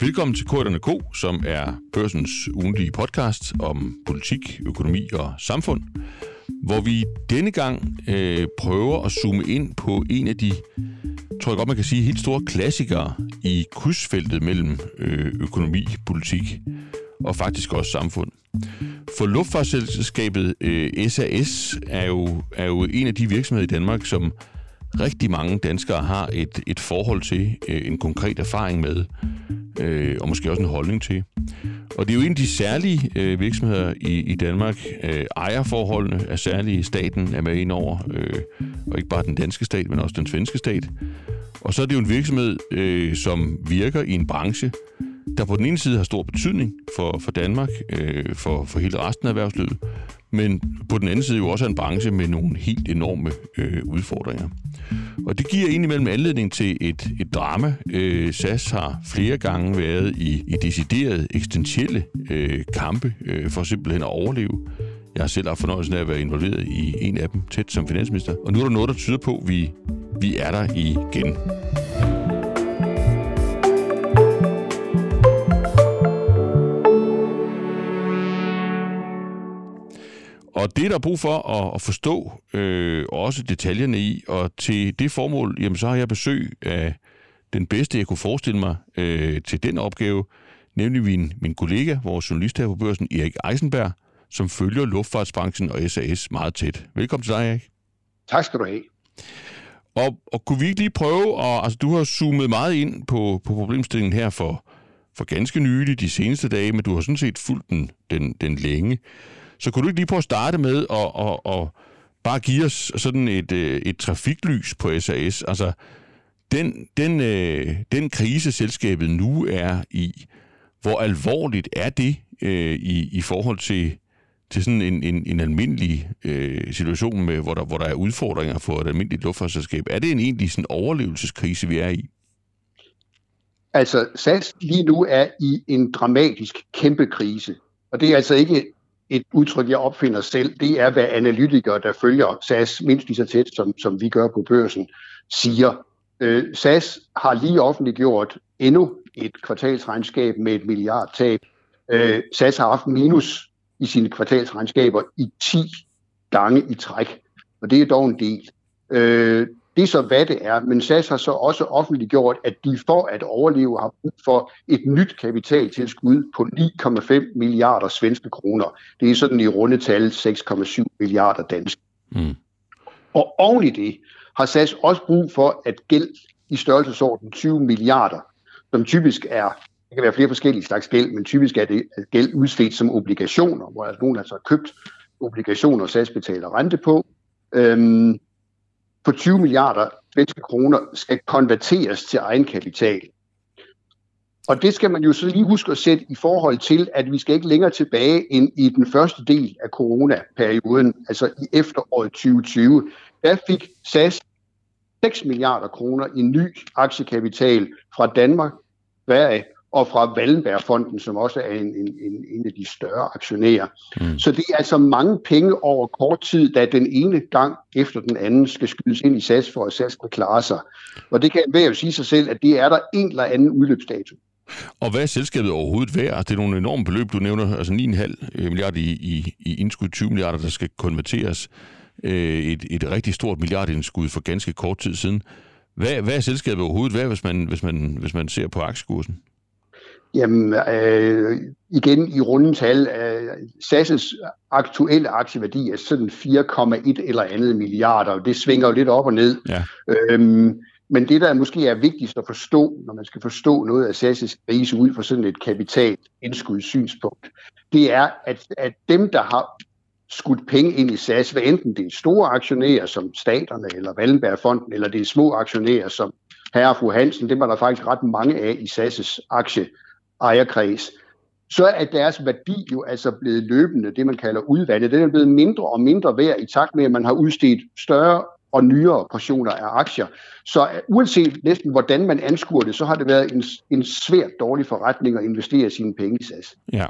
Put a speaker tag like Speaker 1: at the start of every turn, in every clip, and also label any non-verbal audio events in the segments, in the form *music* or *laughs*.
Speaker 1: Velkommen til Korterne K, som er børsens ugentlige podcast om politik, økonomi og samfund, hvor vi denne gang øh, prøver at zoome ind på en af de, tror jeg godt man kan sige, helt store klassikere i krydsfeltet mellem øh, økonomi, politik og faktisk også samfund. For luftfartsselskabet øh, SAS er jo, er jo en af de virksomheder i Danmark, som rigtig mange danskere har et, et forhold til, øh, en konkret erfaring med, øh, og måske også en holdning til. Og det er jo en af de særlige øh, virksomheder i, i Danmark. Øh, ejerforholdene er særlige. Staten er med ind over, øh, og ikke bare den danske stat, men også den svenske stat. Og så er det jo en virksomhed, øh, som virker i en branche, der på den ene side har stor betydning for, for Danmark, øh, for, for hele resten af erhvervslivet, men på den anden side jo også er en branche med nogle helt enorme øh, udfordringer. Og det giver indimellem anledning til et, et drama. Øh, SAS har flere gange været i, i deciderede eksistentielle øh, kampe øh, for simpelthen at overleve. Jeg har selv haft fornøjelsen af at være involveret i en af dem tæt som finansminister. Og nu er der noget, der tyder på, at vi, vi er der igen. Og det er der brug for at, at forstå øh, også detaljerne i, og til det formål, jamen så har jeg besøg af den bedste, jeg kunne forestille mig øh, til den opgave, nemlig min, min kollega, vores journalist her på børsen, Erik Eisenberg, som følger luftfartsbranchen og SAS meget tæt. Velkommen til dig, Erik.
Speaker 2: Tak skal du have.
Speaker 1: Og, og kunne vi ikke lige prøve, og, altså du har zoomet meget ind på, på problemstillingen her for, for ganske nylig, de seneste dage, men du har sådan set fulgt den, den, den længe. Så kunne du ikke lige prøve at starte med at, at, at bare give os sådan et, øh, et trafiklys på SAS? Altså, den, den, øh, den krise, selskabet nu er i, hvor alvorligt er det øh, i, i forhold til, til sådan en, en, en almindelig øh, situation, med, hvor, der, hvor der er udfordringer for et almindeligt luftfartsselskab? Er det en egentlig sådan overlevelseskrise, vi er i?
Speaker 2: Altså, SAS lige nu er i en dramatisk kæmpe krise. Og det er altså ikke et udtryk, jeg opfinder selv, det er, hvad analytikere, der følger SAS mindst lige så tæt, som, som vi gør på børsen, siger. Øh, SAS har lige offentliggjort endnu et kvartalsregnskab med et milliardtab. Øh, SAS har haft minus i sine kvartalsregnskaber i 10 gange i træk, og det er dog en del. Øh, det er så, hvad det er. Men SAS har så også offentliggjort, at de for at overleve har brug for et nyt kapitaltilskud på 9,5 milliarder svenske kroner. Det er sådan i rundetal 6,7 milliarder danske. Mm. Og oven i det har SAS også brug for, at gæld i størrelsesorden 20 milliarder, som typisk er, det kan være flere forskellige slags gæld, men typisk er det gæld udstedt som obligationer, hvor altså nogen altså har købt obligationer, SAS betaler rente på. Øhm, på 20 milliarder svenske kroner skal konverteres til egenkapital. Og det skal man jo så lige huske at sætte i forhold til, at vi skal ikke længere tilbage end i den første del af coronaperioden, altså i efteråret 2020. Der fik SAS 6 milliarder kroner i ny aktiekapital fra Danmark, Sverige og fra Wallenbergfonden, som også er en, en, en af de større aktionærer. Mm. Så det er altså mange penge over kort tid, da den ene gang efter den anden skal skydes ind i SAS, for at SAS kan klare sig. Og det kan jeg jo sige sig selv, at det er der en eller anden udløbsdato.
Speaker 1: Og hvad er selskabet overhovedet værd? Det er nogle enorme beløb, du nævner, altså 9,5 milliarder i, i, i indskud, 20 milliarder, der skal konverteres. Øh, et, et rigtig stort milliardindskud for ganske kort tid siden. Hvad, hvad er selskabet overhovedet værd, hvis man, hvis man, hvis man ser på aktiekursen?
Speaker 2: Jamen, øh, igen i rundetal, øh, SAS' aktuelle aktieværdi er sådan 4,1 eller andet milliarder, og det svinger jo lidt op og ned. Ja. Øhm, men det, der måske er vigtigst at forstå, når man skal forstå noget af SAS' krise ud fra sådan et kapitalindskudsynspunkt, det er, at, at dem, der har skudt penge ind i SAS, hvad enten det er store aktionærer som staterne eller Wallenbergfonden, eller det er små aktionærer som herre og fru Hansen, det var der faktisk ret mange af i SAS' aktie ejerkreds, så er deres værdi jo altså blevet løbende, det man kalder udvandet. Den er blevet mindre og mindre værd i takt med, at man har udstedt større og nyere portioner af aktier. Så øh, uanset næsten hvordan man anskuer det, så har det været en, en svært dårlig forretning at investere sine penge i SAS.
Speaker 1: Ja,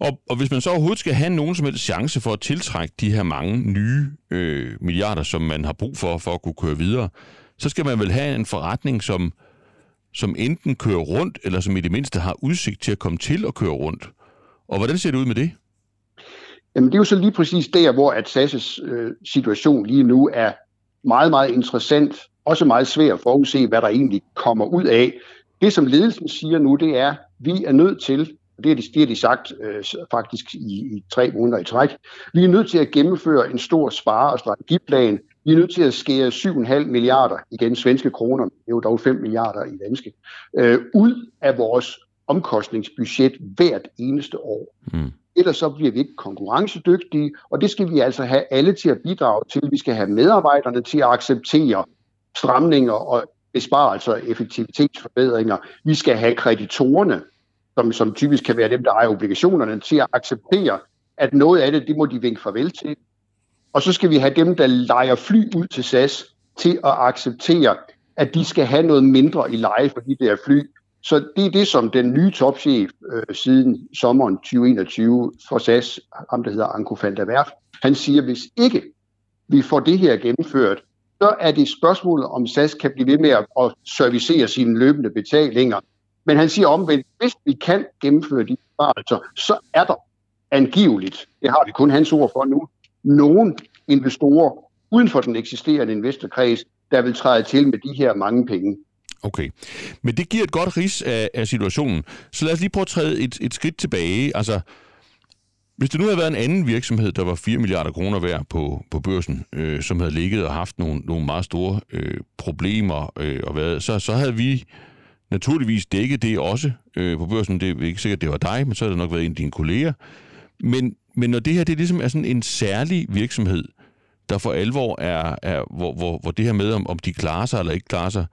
Speaker 1: og, og hvis man så overhovedet skal have nogen som helst chance for at tiltrække de her mange nye øh, milliarder, som man har brug for, for at kunne køre videre, så skal man vel have en forretning, som som enten kører rundt, eller som i det mindste har udsigt til at komme til at køre rundt. Og hvordan ser det ud med det?
Speaker 2: Jamen det er jo så lige præcis der, hvor at SAS' øh, situation lige nu er meget, meget interessant. Også meget svært at forudse, hvad der egentlig kommer ud af. Det, som ledelsen siger nu, det er, at vi er nødt til, og det har de, det har de sagt øh, faktisk i, i tre måneder i træk, vi er nødt til at gennemføre en stor spare- og strategiplan. Vi er nødt til at skære 7,5 milliarder, igen svenske kroner, det er jo dog 5 milliarder i danske, øh, ud af vores omkostningsbudget hvert eneste år. Mm. Ellers så bliver vi ikke konkurrencedygtige, og det skal vi altså have alle til at bidrage til. Vi skal have medarbejderne til at acceptere stramninger og besparelser og effektivitetsforbedringer. Vi skal have kreditorerne, som, som typisk kan være dem, der ejer obligationerne, til at acceptere, at noget af det, det må de vinke farvel til. Og så skal vi have dem, der leger fly ud til SAS, til at acceptere, at de skal have noget mindre i leje for de der fly, så det er det, som den nye topchef øh, siden sommeren 2021 for SAS, ham der hedder Anko van der Werf, han siger, hvis ikke vi får det her gennemført, så er det spørgsmålet, om SAS kan blive ved med at, at servicere sine løbende betalinger. Men han siger omvendt, hvis vi kan gennemføre de besparelser, så er der angiveligt, det har vi kun hans ord for nu, nogen investorer uden for den eksisterende investorkreds, der vil træde til med de her mange penge.
Speaker 1: Okay, men det giver et godt ris af, af situationen. Så lad os lige prøve at træde et, et skridt tilbage. Altså, hvis det nu havde været en anden virksomhed, der var 4 milliarder kroner værd på, på børsen, øh, som havde ligget og haft nogle, nogle meget store øh, problemer, øh, og hvad, så, så havde vi naturligvis dækket det også øh, på børsen. Det er ikke sikkert, det var dig, men så havde det nok været en af dine kolleger. Men, men når det her det er ligesom er sådan en særlig virksomhed, der for alvor er, er hvor, hvor, hvor det her med, om, om de klarer sig eller ikke klarer sig,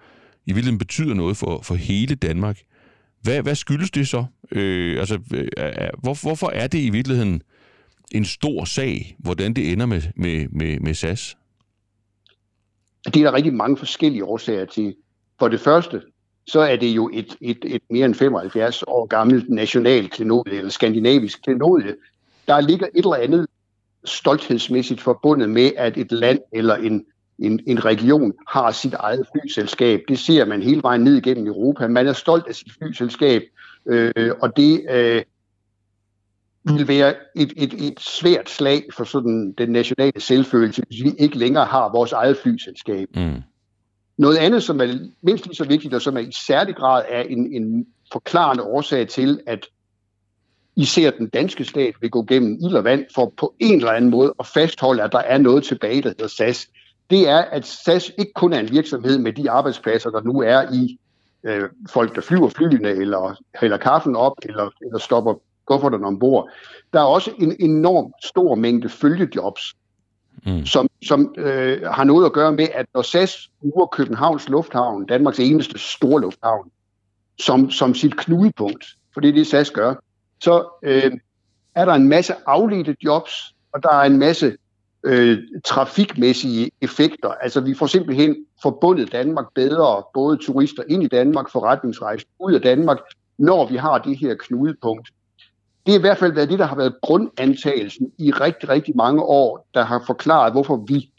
Speaker 1: i virkeligheden betyder noget for, for hele Danmark. Hvad, hvad skyldes det så? Øh, altså, øh, hvor, hvorfor er det i virkeligheden en stor sag, hvordan det ender med, med, med, med SAS?
Speaker 2: Det er der rigtig mange forskellige årsager til. For det første, så er det jo et, et, et mere end 75 år gammelt national klenodie, eller skandinavisk klenodie. Der ligger et eller andet stolthedsmæssigt forbundet med, at et land eller en en, en region har sit eget flyselskab. Det ser man hele vejen ned igennem Europa. Man er stolt af sit flyselskab, øh, og det øh, vil være et, et, et svært slag for sådan den nationale selvfølelse, hvis vi ikke længere har vores eget flyselskab. Mm. Noget andet, som er mindst lige så vigtigt, og som er i særlig grad er en, en forklarende årsag til, at især den danske stat vil gå gennem ild og vand for på en eller anden måde at fastholde, at der er noget tilbage, der hedder SAS det er, at SAS ikke kun er en virksomhed med de arbejdspladser, der nu er i øh, folk, der flyver flyene, eller hælder kaffen op, eller, eller stopper kufferterne ombord. Der er også en enorm stor mængde følgejobs, mm. som, som øh, har noget at gøre med, at når SAS bruger Københavns Lufthavn, Danmarks eneste store lufthavn, som, som sit knudepunkt, for det er det, SAS gør, så øh, er der en masse afledte jobs, og der er en masse øh, trafikmæssige effekter. Altså vi får simpelthen forbundet Danmark bedre, både turister ind i Danmark, forretningsrejser ud af Danmark, når vi har det her knudepunkt. Det er i hvert fald været det, der har været grundantagelsen i rigtig, rigtig mange år, der har forklaret, hvorfor vi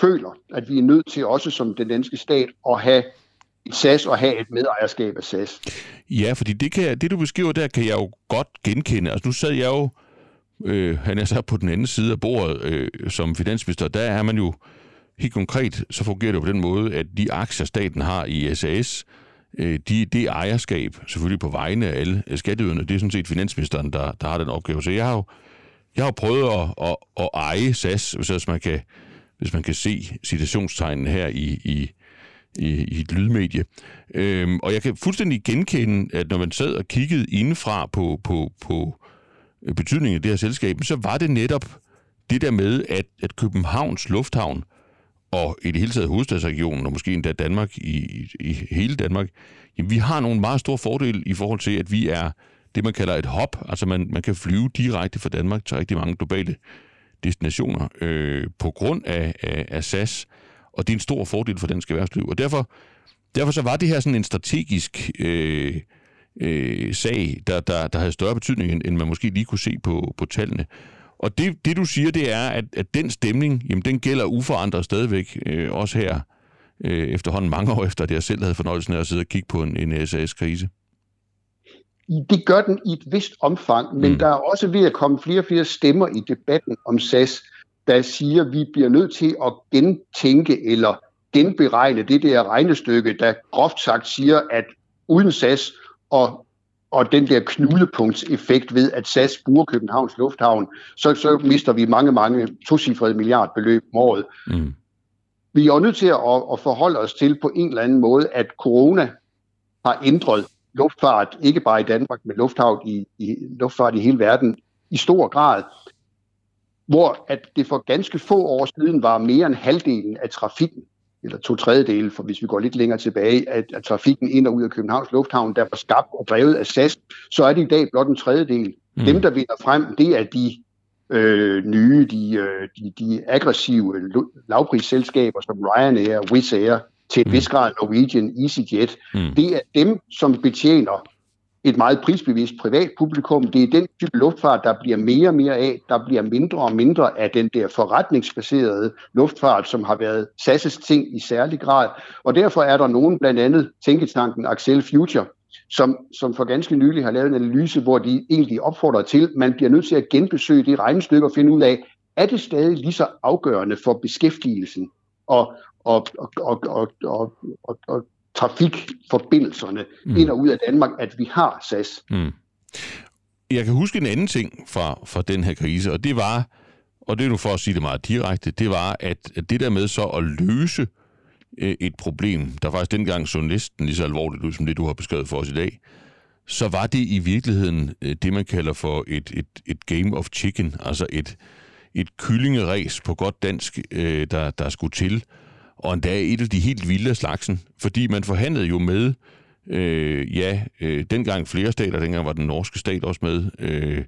Speaker 2: føler, at vi er nødt til også som den danske stat at have SAS og have et medejerskab af SAS.
Speaker 1: Ja, fordi det, kan, det du beskriver der, kan jeg jo godt genkende. Altså nu sad jeg jo øh, han er så på den anden side af bordet øh, som finansminister, der er man jo helt konkret, så fungerer det på den måde, at de aktier, staten har i SAS, øh, de, det ejerskab, selvfølgelig på vegne af alle skatteyderne, det er sådan set finansministeren, der, der har den opgave. Så jeg har jo, jeg har prøvet at, at, at eje SAS, hvis man kan, hvis man kan se citationstegnen her i, i, i, i et lydmedie. Øhm, og jeg kan fuldstændig genkende, at når man sad og kiggede indefra på, på, på betydningen af det her selskab, så var det netop det der med, at, at Københavns Lufthavn og i det hele taget hovedstadsregionen, og måske endda Danmark, i, i hele Danmark, jamen, vi har nogle meget store fordele i forhold til, at vi er det, man kalder et hop. Altså man, man kan flyve direkte fra Danmark til rigtig mange globale destinationer øh, på grund af, af, af SAS, og det er en stor fordel for dansk erhvervsliv. Og derfor, derfor så var det her sådan en strategisk øh, øh, sag, der, der, der havde større betydning, end, end man måske lige kunne se på, på tallene. Og det, det du siger, det er, at, at den stemning, jamen den gælder uforandret stadigvæk, øh, også her øh, efterhånden mange år efter, at jeg selv havde fornøjelsen af at sidde og kigge på en, en SAS-krise?
Speaker 2: Det gør den i et vist omfang, men mm. der er også ved at komme flere og flere stemmer i debatten om SAS, der siger, at vi bliver nødt til at gentænke eller genberegne det der regnestykke, der groft sagt siger, at uden SAS og, og den der knudepunktseffekt ved, at SAS bruger Københavns Lufthavn, så, så mister vi mange, mange tocifrede milliardbeløb om året. Mm. Vi er jo nødt til at, at forholde os til på en eller anden måde, at corona har ændret luftfart, ikke bare i Danmark, men luftfart i, i, luftfart i hele verden, i stor grad, hvor at det for ganske få år siden var mere end halvdelen af trafikken, eller to tredjedele, for hvis vi går lidt længere tilbage, at, at trafikken ind og ud af Københavns Lufthavn, der var skabt og drevet af SAS, så er det i dag blot en tredjedel. Mm. Dem, der vinder frem, det er de øh, nye, de, øh, de, de aggressive lavprisselskaber som Ryanair, Wizz Air, til et mm. vis grad Norwegian, EasyJet. Mm. Det er dem, som betjener et meget prisbevidst privat publikum. Det er den type luftfart, der bliver mere og mere af. Der bliver mindre og mindre af den der forretningsbaserede luftfart, som har været SAS' ting i særlig grad. Og derfor er der nogen, blandt andet tænketanken Axel Future, som, som for ganske nylig har lavet en analyse, hvor de egentlig opfordrer til, at man bliver nødt til at genbesøge det regnestykke og finde ud af, er det stadig lige så afgørende for beskæftigelsen og, og, og, og, og, og, og, og trafikforbindelserne mm. ind og ud af Danmark, at vi har SAS. Mm.
Speaker 1: Jeg kan huske en anden ting fra, fra den her krise, og det var, og det er nu for at sige det meget direkte, det var, at, det der med så at løse øh, et problem, der faktisk dengang så næsten lige så alvorligt ud, som det du har beskrevet for os i dag, så var det i virkeligheden øh, det, man kalder for et, et, et game of chicken, altså et, et kyllingeræs på godt dansk, øh, der, der skulle til, og endda et af de helt vilde af slagsen, fordi man forhandlede jo med, øh, ja, øh, dengang flere stater, dengang var den norske stat også med, øh,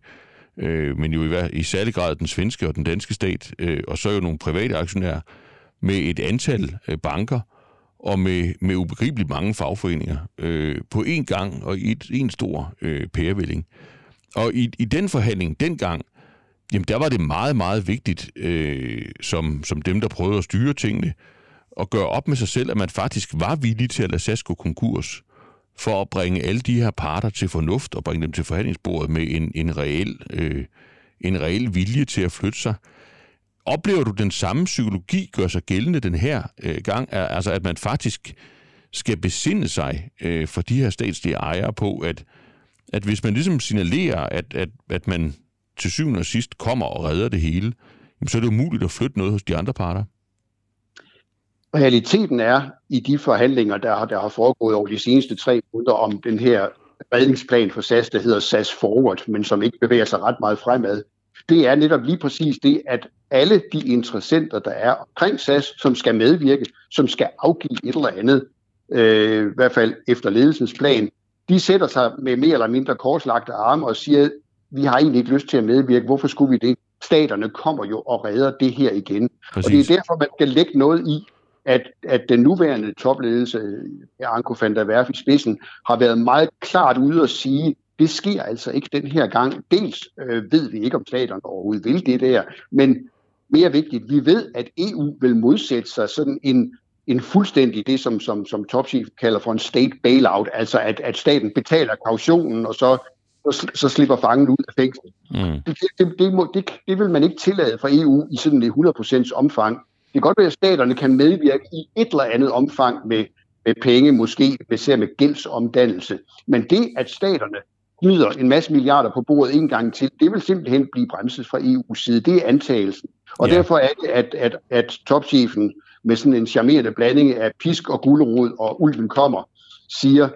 Speaker 1: øh, men jo i, i særlig grad den svenske og den danske stat, øh, og så jo nogle private aktionærer, med et antal øh, banker, og med, med ubegribeligt mange fagforeninger øh, på én gang og i et, en stor øh, pærevælling. Og i, i den forhandling dengang, jamen der var det meget, meget vigtigt, øh, som, som dem, der prøvede at styre tingene, at gøre op med sig selv, at man faktisk var villig til at lade SAS gå konkurs, for at bringe alle de her parter til fornuft og bringe dem til forhandlingsbordet med en, en, reel, øh, en reel vilje til at flytte sig. Oplever du den samme psykologi gør sig gældende den her øh, gang? Altså at man faktisk skal besinde sig øh, for de her statslige ejere på, at, at hvis man ligesom signalerer, at, at, at man til syvende og sidst kommer og redder det hele, så er det umuligt at flytte noget hos de andre parter.
Speaker 2: Realiteten er i de forhandlinger, der har, der har foregået over de seneste tre måneder om den her redningsplan for SAS, der hedder SAS Forward, men som ikke bevæger sig ret meget fremad, det er netop lige præcis det, at alle de interessenter, der er omkring SAS, som skal medvirke, som skal afgive et eller andet, øh, i hvert fald efter ledelsens plan, de sætter sig med mere eller mindre korslagte arme og siger, vi har egentlig ikke lyst til at medvirke, hvorfor skulle vi det? Staterne kommer jo og redder det her igen. Præcis. Og det er derfor, man skal lægge noget i, at, at den nuværende topledelse, Anko van der Werf i spidsen, har været meget klart ude at sige, det sker altså ikke den her gang. Dels øh, ved vi ikke, om staterne overhovedet vil det der, men mere vigtigt, vi ved, at EU vil modsætte sig sådan en, en fuldstændig det, som, som, som topchef kalder for en state bailout, altså at, at staten betaler kautionen, og så, så, så slipper fangen ud af fængslet. Mm. Det, det, det, må, det, det vil man ikke tillade fra EU i sådan et 100% omfang. Det kan godt være, at staterne kan medvirke i et eller andet omfang med, med penge, måske med, med gældsomdannelse. Men det, at staterne smider en masse milliarder på bordet en gang til, det vil simpelthen blive bremset fra EU's side. Det er antagelsen. Og ja. derfor er det, at, at, at topchefen med sådan en charmerende blanding af pisk og gulerod og ulven kommer, siger,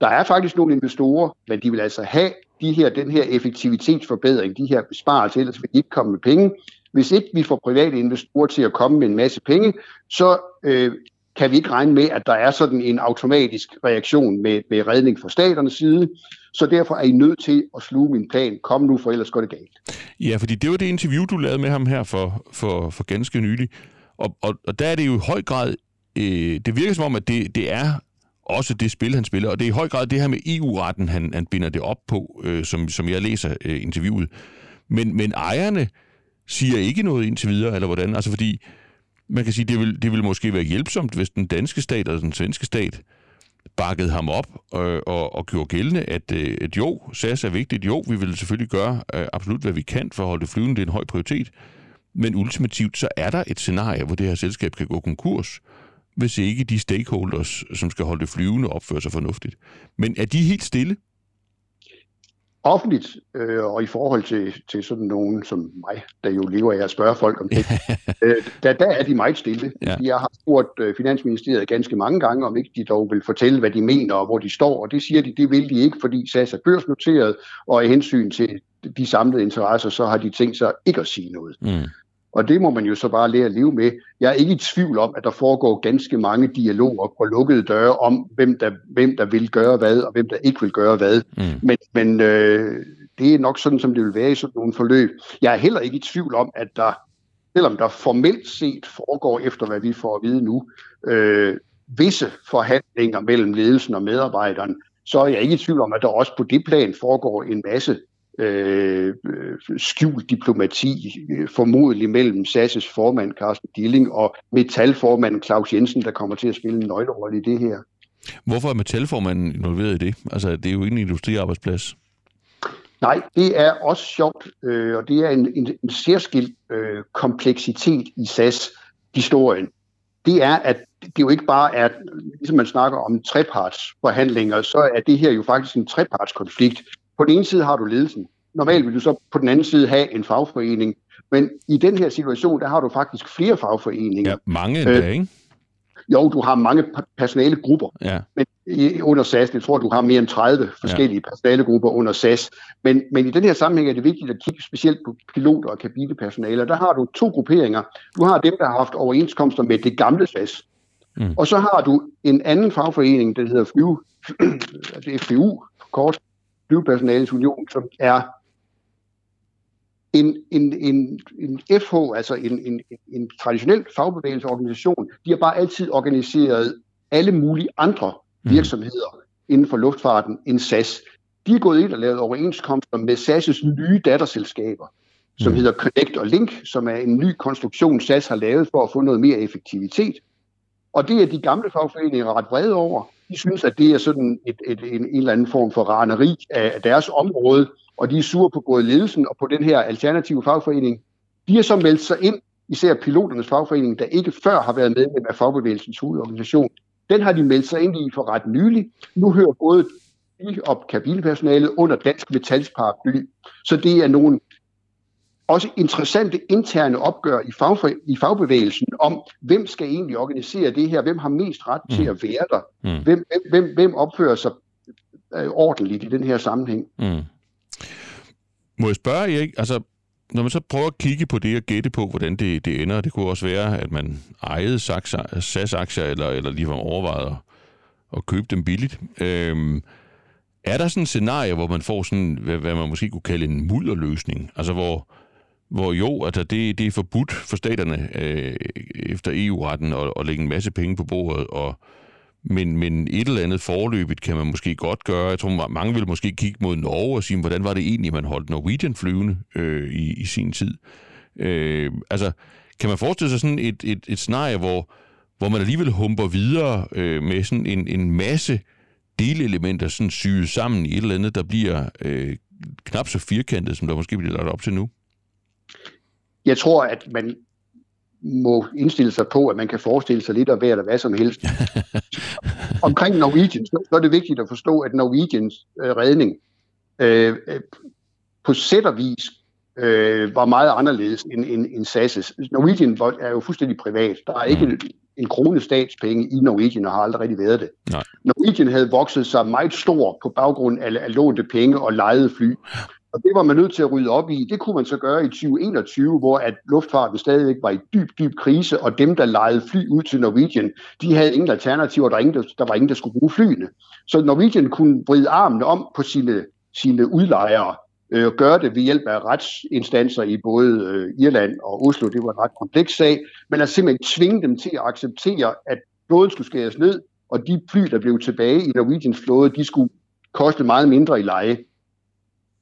Speaker 2: der er faktisk nogle investorer, men de vil altså have de her, den her effektivitetsforbedring, de her besparelser, ellers vil de ikke komme med penge. Hvis ikke vi får private investorer til at komme med en masse penge, så øh, kan vi ikke regne med, at der er sådan en automatisk reaktion med, med redning fra staternes side. Så derfor er I nødt til at sluge min plan. Kom nu, for ellers går det galt.
Speaker 1: Ja, fordi det var det interview, du lavede med ham her for, for, for ganske nylig. Og, og, og der er det jo i høj grad, øh, det virker som om, at det, det er også det spil, han spiller. Og det er i høj grad det her med EU-retten, han, han binder det op på, øh, som, som jeg læser øh, interviewet. Men, men ejerne siger ikke noget indtil videre, eller hvordan? Altså fordi man kan sige, det vil, det vil måske være hjælpsomt, hvis den danske stat eller den svenske stat bakkede ham op øh, og, og gjorde gældende, at, øh, at jo, SAS er vigtigt, jo, vi vil selvfølgelig gøre øh, absolut, hvad vi kan for at holde det flyvende, det er en høj prioritet, men ultimativt så er der et scenarie, hvor det her selskab kan gå konkurs, hvis ikke de stakeholders, som skal holde det flyvende, opfører sig fornuftigt. Men er de helt stille?
Speaker 2: Offentligt, øh, og i forhold til, til sådan nogen som mig, der jo lever af at spørge folk om det, *laughs* øh, der, der er de meget stille. Ja. Jeg har spurgt øh, Finansministeriet ganske mange gange, om ikke de dog vil fortælle, hvad de mener og hvor de står, og det siger de, det vil de ikke, fordi SAS er børsnoteret, og af hensyn til de samlede interesser, så har de tænkt sig ikke at sige noget. Mm. Og det må man jo så bare lære at leve med. Jeg er ikke i tvivl om, at der foregår ganske mange dialoger på lukkede døre om, hvem der, hvem der vil gøre hvad, og hvem der ikke vil gøre hvad. Mm. Men, men øh, det er nok sådan, som det vil være i sådan nogle forløb. Jeg er heller ikke i tvivl om, at der, selvom der formelt set foregår, efter hvad vi får at vide nu, øh, visse forhandlinger mellem ledelsen og medarbejderen, så er jeg ikke i tvivl om, at der også på det plan foregår en masse øh, skjult diplomati, øh, formodentlig mellem SAS' formand Carsten Dilling og metalformanden Claus Jensen, der kommer til at spille en nøglerolle i det her.
Speaker 1: Hvorfor er metalformanden involveret i det? Altså, det er jo ikke en industriarbejdsplads.
Speaker 2: Nej, det er også sjovt, øh, og det er en, en, en særskilt øh, kompleksitet i SAS-historien. Det er, at det jo ikke bare er, ligesom man snakker om trepartsforhandlinger, så er det her jo faktisk en trepartskonflikt, på den ene side har du ledelsen. Normalt vil du så på den anden side have en fagforening. Men i den her situation, der har du faktisk flere fagforeninger.
Speaker 1: Ja, mange endda, øh, ikke?
Speaker 2: Jo, du har mange personalegrupper. Ja. Men under SAS, jeg tror, du har mere end 30 forskellige ja. personalegrupper under SAS. Men, men i den her sammenhæng er det vigtigt at kigge specielt på piloter og kabinepersonale. Der har du to grupperinger. Du har dem, der har haft overenskomster med det gamle SAS. Mm. Og så har du en anden fagforening, der hedder FLU, det er FLU, kort, flyvepersonalets union, som er en, en, en, en FH, altså en, en, en traditionel fagbevægelsesorganisation, de har bare altid organiseret alle mulige andre mhm. virksomheder mm. inden for luftfarten end SAS. De er gået ind og lavet overenskomster med SAS' nye datterselskaber, som mm. hedder Connect og Link, som er en ny konstruktion, SAS har lavet for at få noget mere effektivitet. Og det er de gamle fagforeninger ret vrede over. De synes, at det er sådan et, et, en, en eller anden form for raneri af deres område, og de er sure på både ledelsen og på den her alternative fagforening. De har så meldt sig ind, især piloternes fagforening, der ikke før har været medlem af fagbevægelsens hovedorganisation. Den har de meldt sig ind i for ret nylig. Nu hører både de og kabinepersonalet under dansk metalsparaply. Så det er nogle også interessante interne opgør i, fag, i fagbevægelsen om, hvem skal egentlig organisere det her, hvem har mest ret mm. til at være der, mm. hvem, hvem, hvem opfører sig øh, ordentligt i den her sammenhæng. Mm.
Speaker 1: Må jeg spørge, Erik, altså når man så prøver at kigge på det og gætte på, hvordan det, det ender, det kunne også være, at man ejede SAS-aktier, eller, eller ligefrem overvejede at købe dem billigt. Øhm, er der sådan et scenarie, hvor man får sådan, hvad, hvad man måske kunne kalde en mudderløsning? Altså hvor, hvor jo, altså det, det er forbudt for staterne øh, efter EU-retten at, at lægge en masse penge på bordet, og, men, men et eller andet forløbigt kan man måske godt gøre. Jeg tror, mange vil måske kigge mod Norge og sige, hvordan var det egentlig, man holdt Norwegian flyvende øh, i, i sin tid? Øh, altså, kan man forestille sig sådan et, et, et scenarie, hvor, hvor man alligevel humper videre øh, med sådan en, en masse delelementer sådan syet sammen i et eller andet, der bliver øh, knap så firkantet, som der måske bliver lagt op til nu?
Speaker 2: Jeg tror, at man må indstille sig på, at man kan forestille sig lidt af hvad eller hvad som helst. *laughs* Omkring Norwegian, så er det vigtigt at forstå, at Norwegians øh, redning øh, øh, på sæt og vis øh, var meget anderledes end, end, end SAS'. Norwegian er jo fuldstændig privat. Der er ikke mm. en, en krone statspenge i Norwegian, og har aldrig rigtig været det. Nej. Norwegian havde vokset sig meget stor på baggrund af, af lånte penge og lejede fly. Og det var man nødt til at rydde op i. Det kunne man så gøre i 2021, hvor at luftfarten stadigvæk var i dyb, dyb krise, og dem, der lejede fly ud til Norwegian, de havde ingen alternativer, der, ingen, der, der var ingen, der skulle bruge flyene. Så Norwegian kunne vride armene om på sine, sine udlejere, øh, og gøre det ved hjælp af retsinstanser i både øh, Irland og Oslo. Det var en ret kompleks sag, men at simpelthen tvinge dem til at acceptere, at flåden skulle skæres ned, og de fly, der blev tilbage i Norwegians flåde, de skulle koste meget mindre i leje.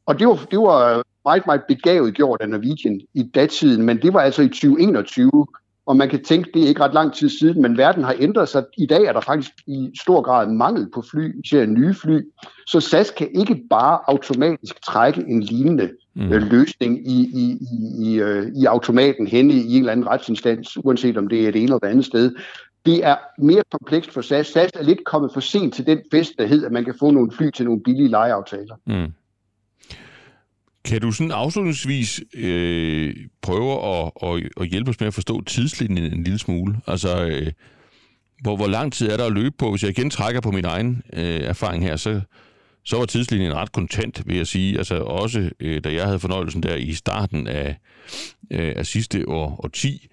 Speaker 2: Og det var, det var meget, meget begavet gjort af Norwegian i datiden, men det var altså i 2021, og man kan tænke, det er ikke ret lang tid siden, men verden har ændret sig. I dag er der faktisk i stor grad mangel på fly, især nye fly, så SAS kan ikke bare automatisk trække en lignende mm. øh, løsning i, i, i, i, øh, i automaten hen i, i en eller anden retsinstans, uanset om det er det ene eller det andet sted. Det er mere komplekst for SAS. SAS er lidt kommet for sent til den fest, der hedder, at man kan få nogle fly til nogle billige lejeaftaler. Mm.
Speaker 1: Kan du sådan afslutningsvis øh, prøve at, at, at hjælpe os med at forstå tidslinjen en lille smule? Altså, øh, hvor, hvor lang tid er der at løbe på? Hvis jeg igen trækker på min egen øh, erfaring her, så, så var tidslinjen ret kontant, vil jeg sige. Altså også, øh, da jeg havde fornøjelsen der i starten af, øh, af sidste år, år 10,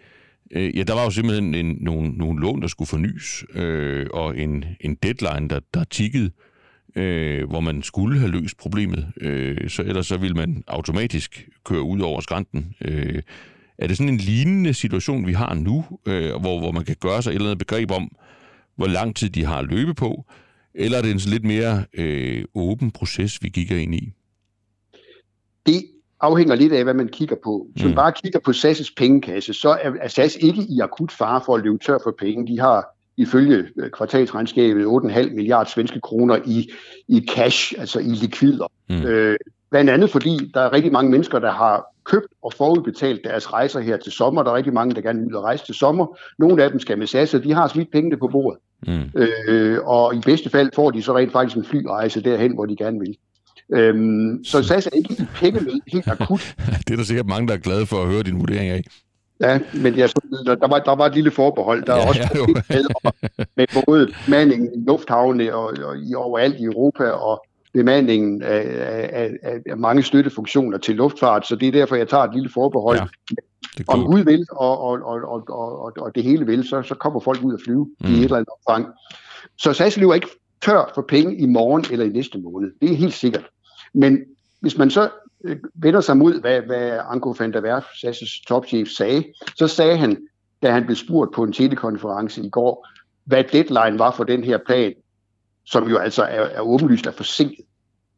Speaker 1: øh, ja, der var jo simpelthen en, nogle, nogle lån, der skulle fornyes, øh, og en, en deadline, der, der tikkede øh, hvor man skulle have løst problemet, øh, så ellers så ville man automatisk køre ud over skrænten. Øh, er det sådan en lignende situation, vi har nu, øh, hvor, hvor man kan gøre sig et eller andet begreb om, hvor lang tid de har at løbe på, eller er det en sådan lidt mere øh, åben proces, vi kigger ind i?
Speaker 2: Det afhænger lidt af, hvad man kigger på. Hvis man mm. bare kigger på SAS' pengekasse, så er, er SAS ikke i akut fare for at løbe tør for penge. De har ifølge øh, kvartalsregnskabet 8,5 milliarder svenske kroner i, i cash, altså i likvider. Mm. Øh, blandt andet fordi der er rigtig mange mennesker, der har købt og forudbetalt deres rejser her til sommer. Der er rigtig mange, der gerne vil rejse til sommer. Nogle af dem skal med SAS, og de har smidt pengene på bordet. Mm. Øh, og i bedste fald får de så rent faktisk en flyrejse derhen, hvor de gerne vil. Øhm, så SAS er ikke i pengenød helt akut. *laughs*
Speaker 1: det er der sikkert mange, der er glade for at høre din vurdering af.
Speaker 2: Ja, men jeg, der, var, der var et lille forbehold. Der ja, er også ja, med, både bemandingen i lufthavne og, og i, overalt i Europa, og bemandingen af, af, af, af mange støttefunktioner til luftfart, så det er derfor, jeg tager et lille forbehold. Ja, Om Gud vil, og, og, og, og, og, og det hele vil, så, så kommer folk ud at flyve mm. i et eller andet omfang. Så SAS er ikke tør for penge i morgen eller i næste måned. Det er helt sikkert. Men hvis man så vender sig mod, hvad, hvad Anko van der Werf, SAS' topchef, sagde, så sagde han, da han blev spurgt på en telekonference i går, hvad deadline var for den her plan, som jo altså er, er åbenlyst er forsinket.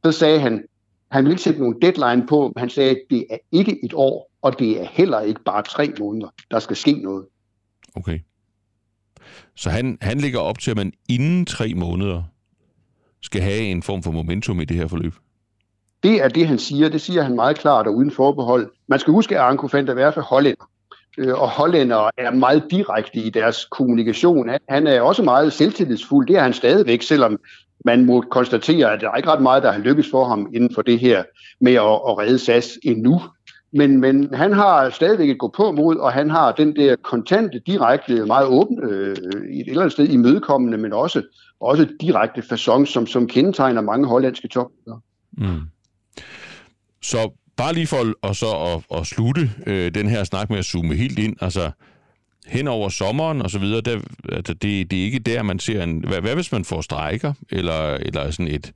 Speaker 2: Så sagde han, han ville ikke sætte nogen deadline på, men han sagde, at det er ikke et år, og det er heller ikke bare tre måneder. Der skal ske noget.
Speaker 1: Okay. Så han, han ligger op til, at man inden tre måneder skal have en form for momentum i det her forløb?
Speaker 2: Det er det, han siger. Det siger han meget klart og uden forbehold. Man skal huske, at Anko van der Werf er hollænder. Øh, og hollænder er meget direkte i deres kommunikation. Han er også meget selvtillidsfuld. Det er han stadigvæk, selvom man må konstatere, at der er ikke ret meget, der har lykkes for ham inden for det her med at, at redde SAS endnu. Men, men han har stadigvæk et gå på mod, og han har den der kontante, direkte, meget åbne, øh, et eller andet sted imødekommende, men også, også direkte façon, som, som kendetegner mange hollandske topmøder. Mm.
Speaker 1: Så bare lige for og så at, at slutte øh, den her snak med at zoome helt ind, altså hen over sommeren og så videre, der, altså det, det er ikke der, man ser en... Hvad, hvad hvis man får strejker, eller, eller sådan et,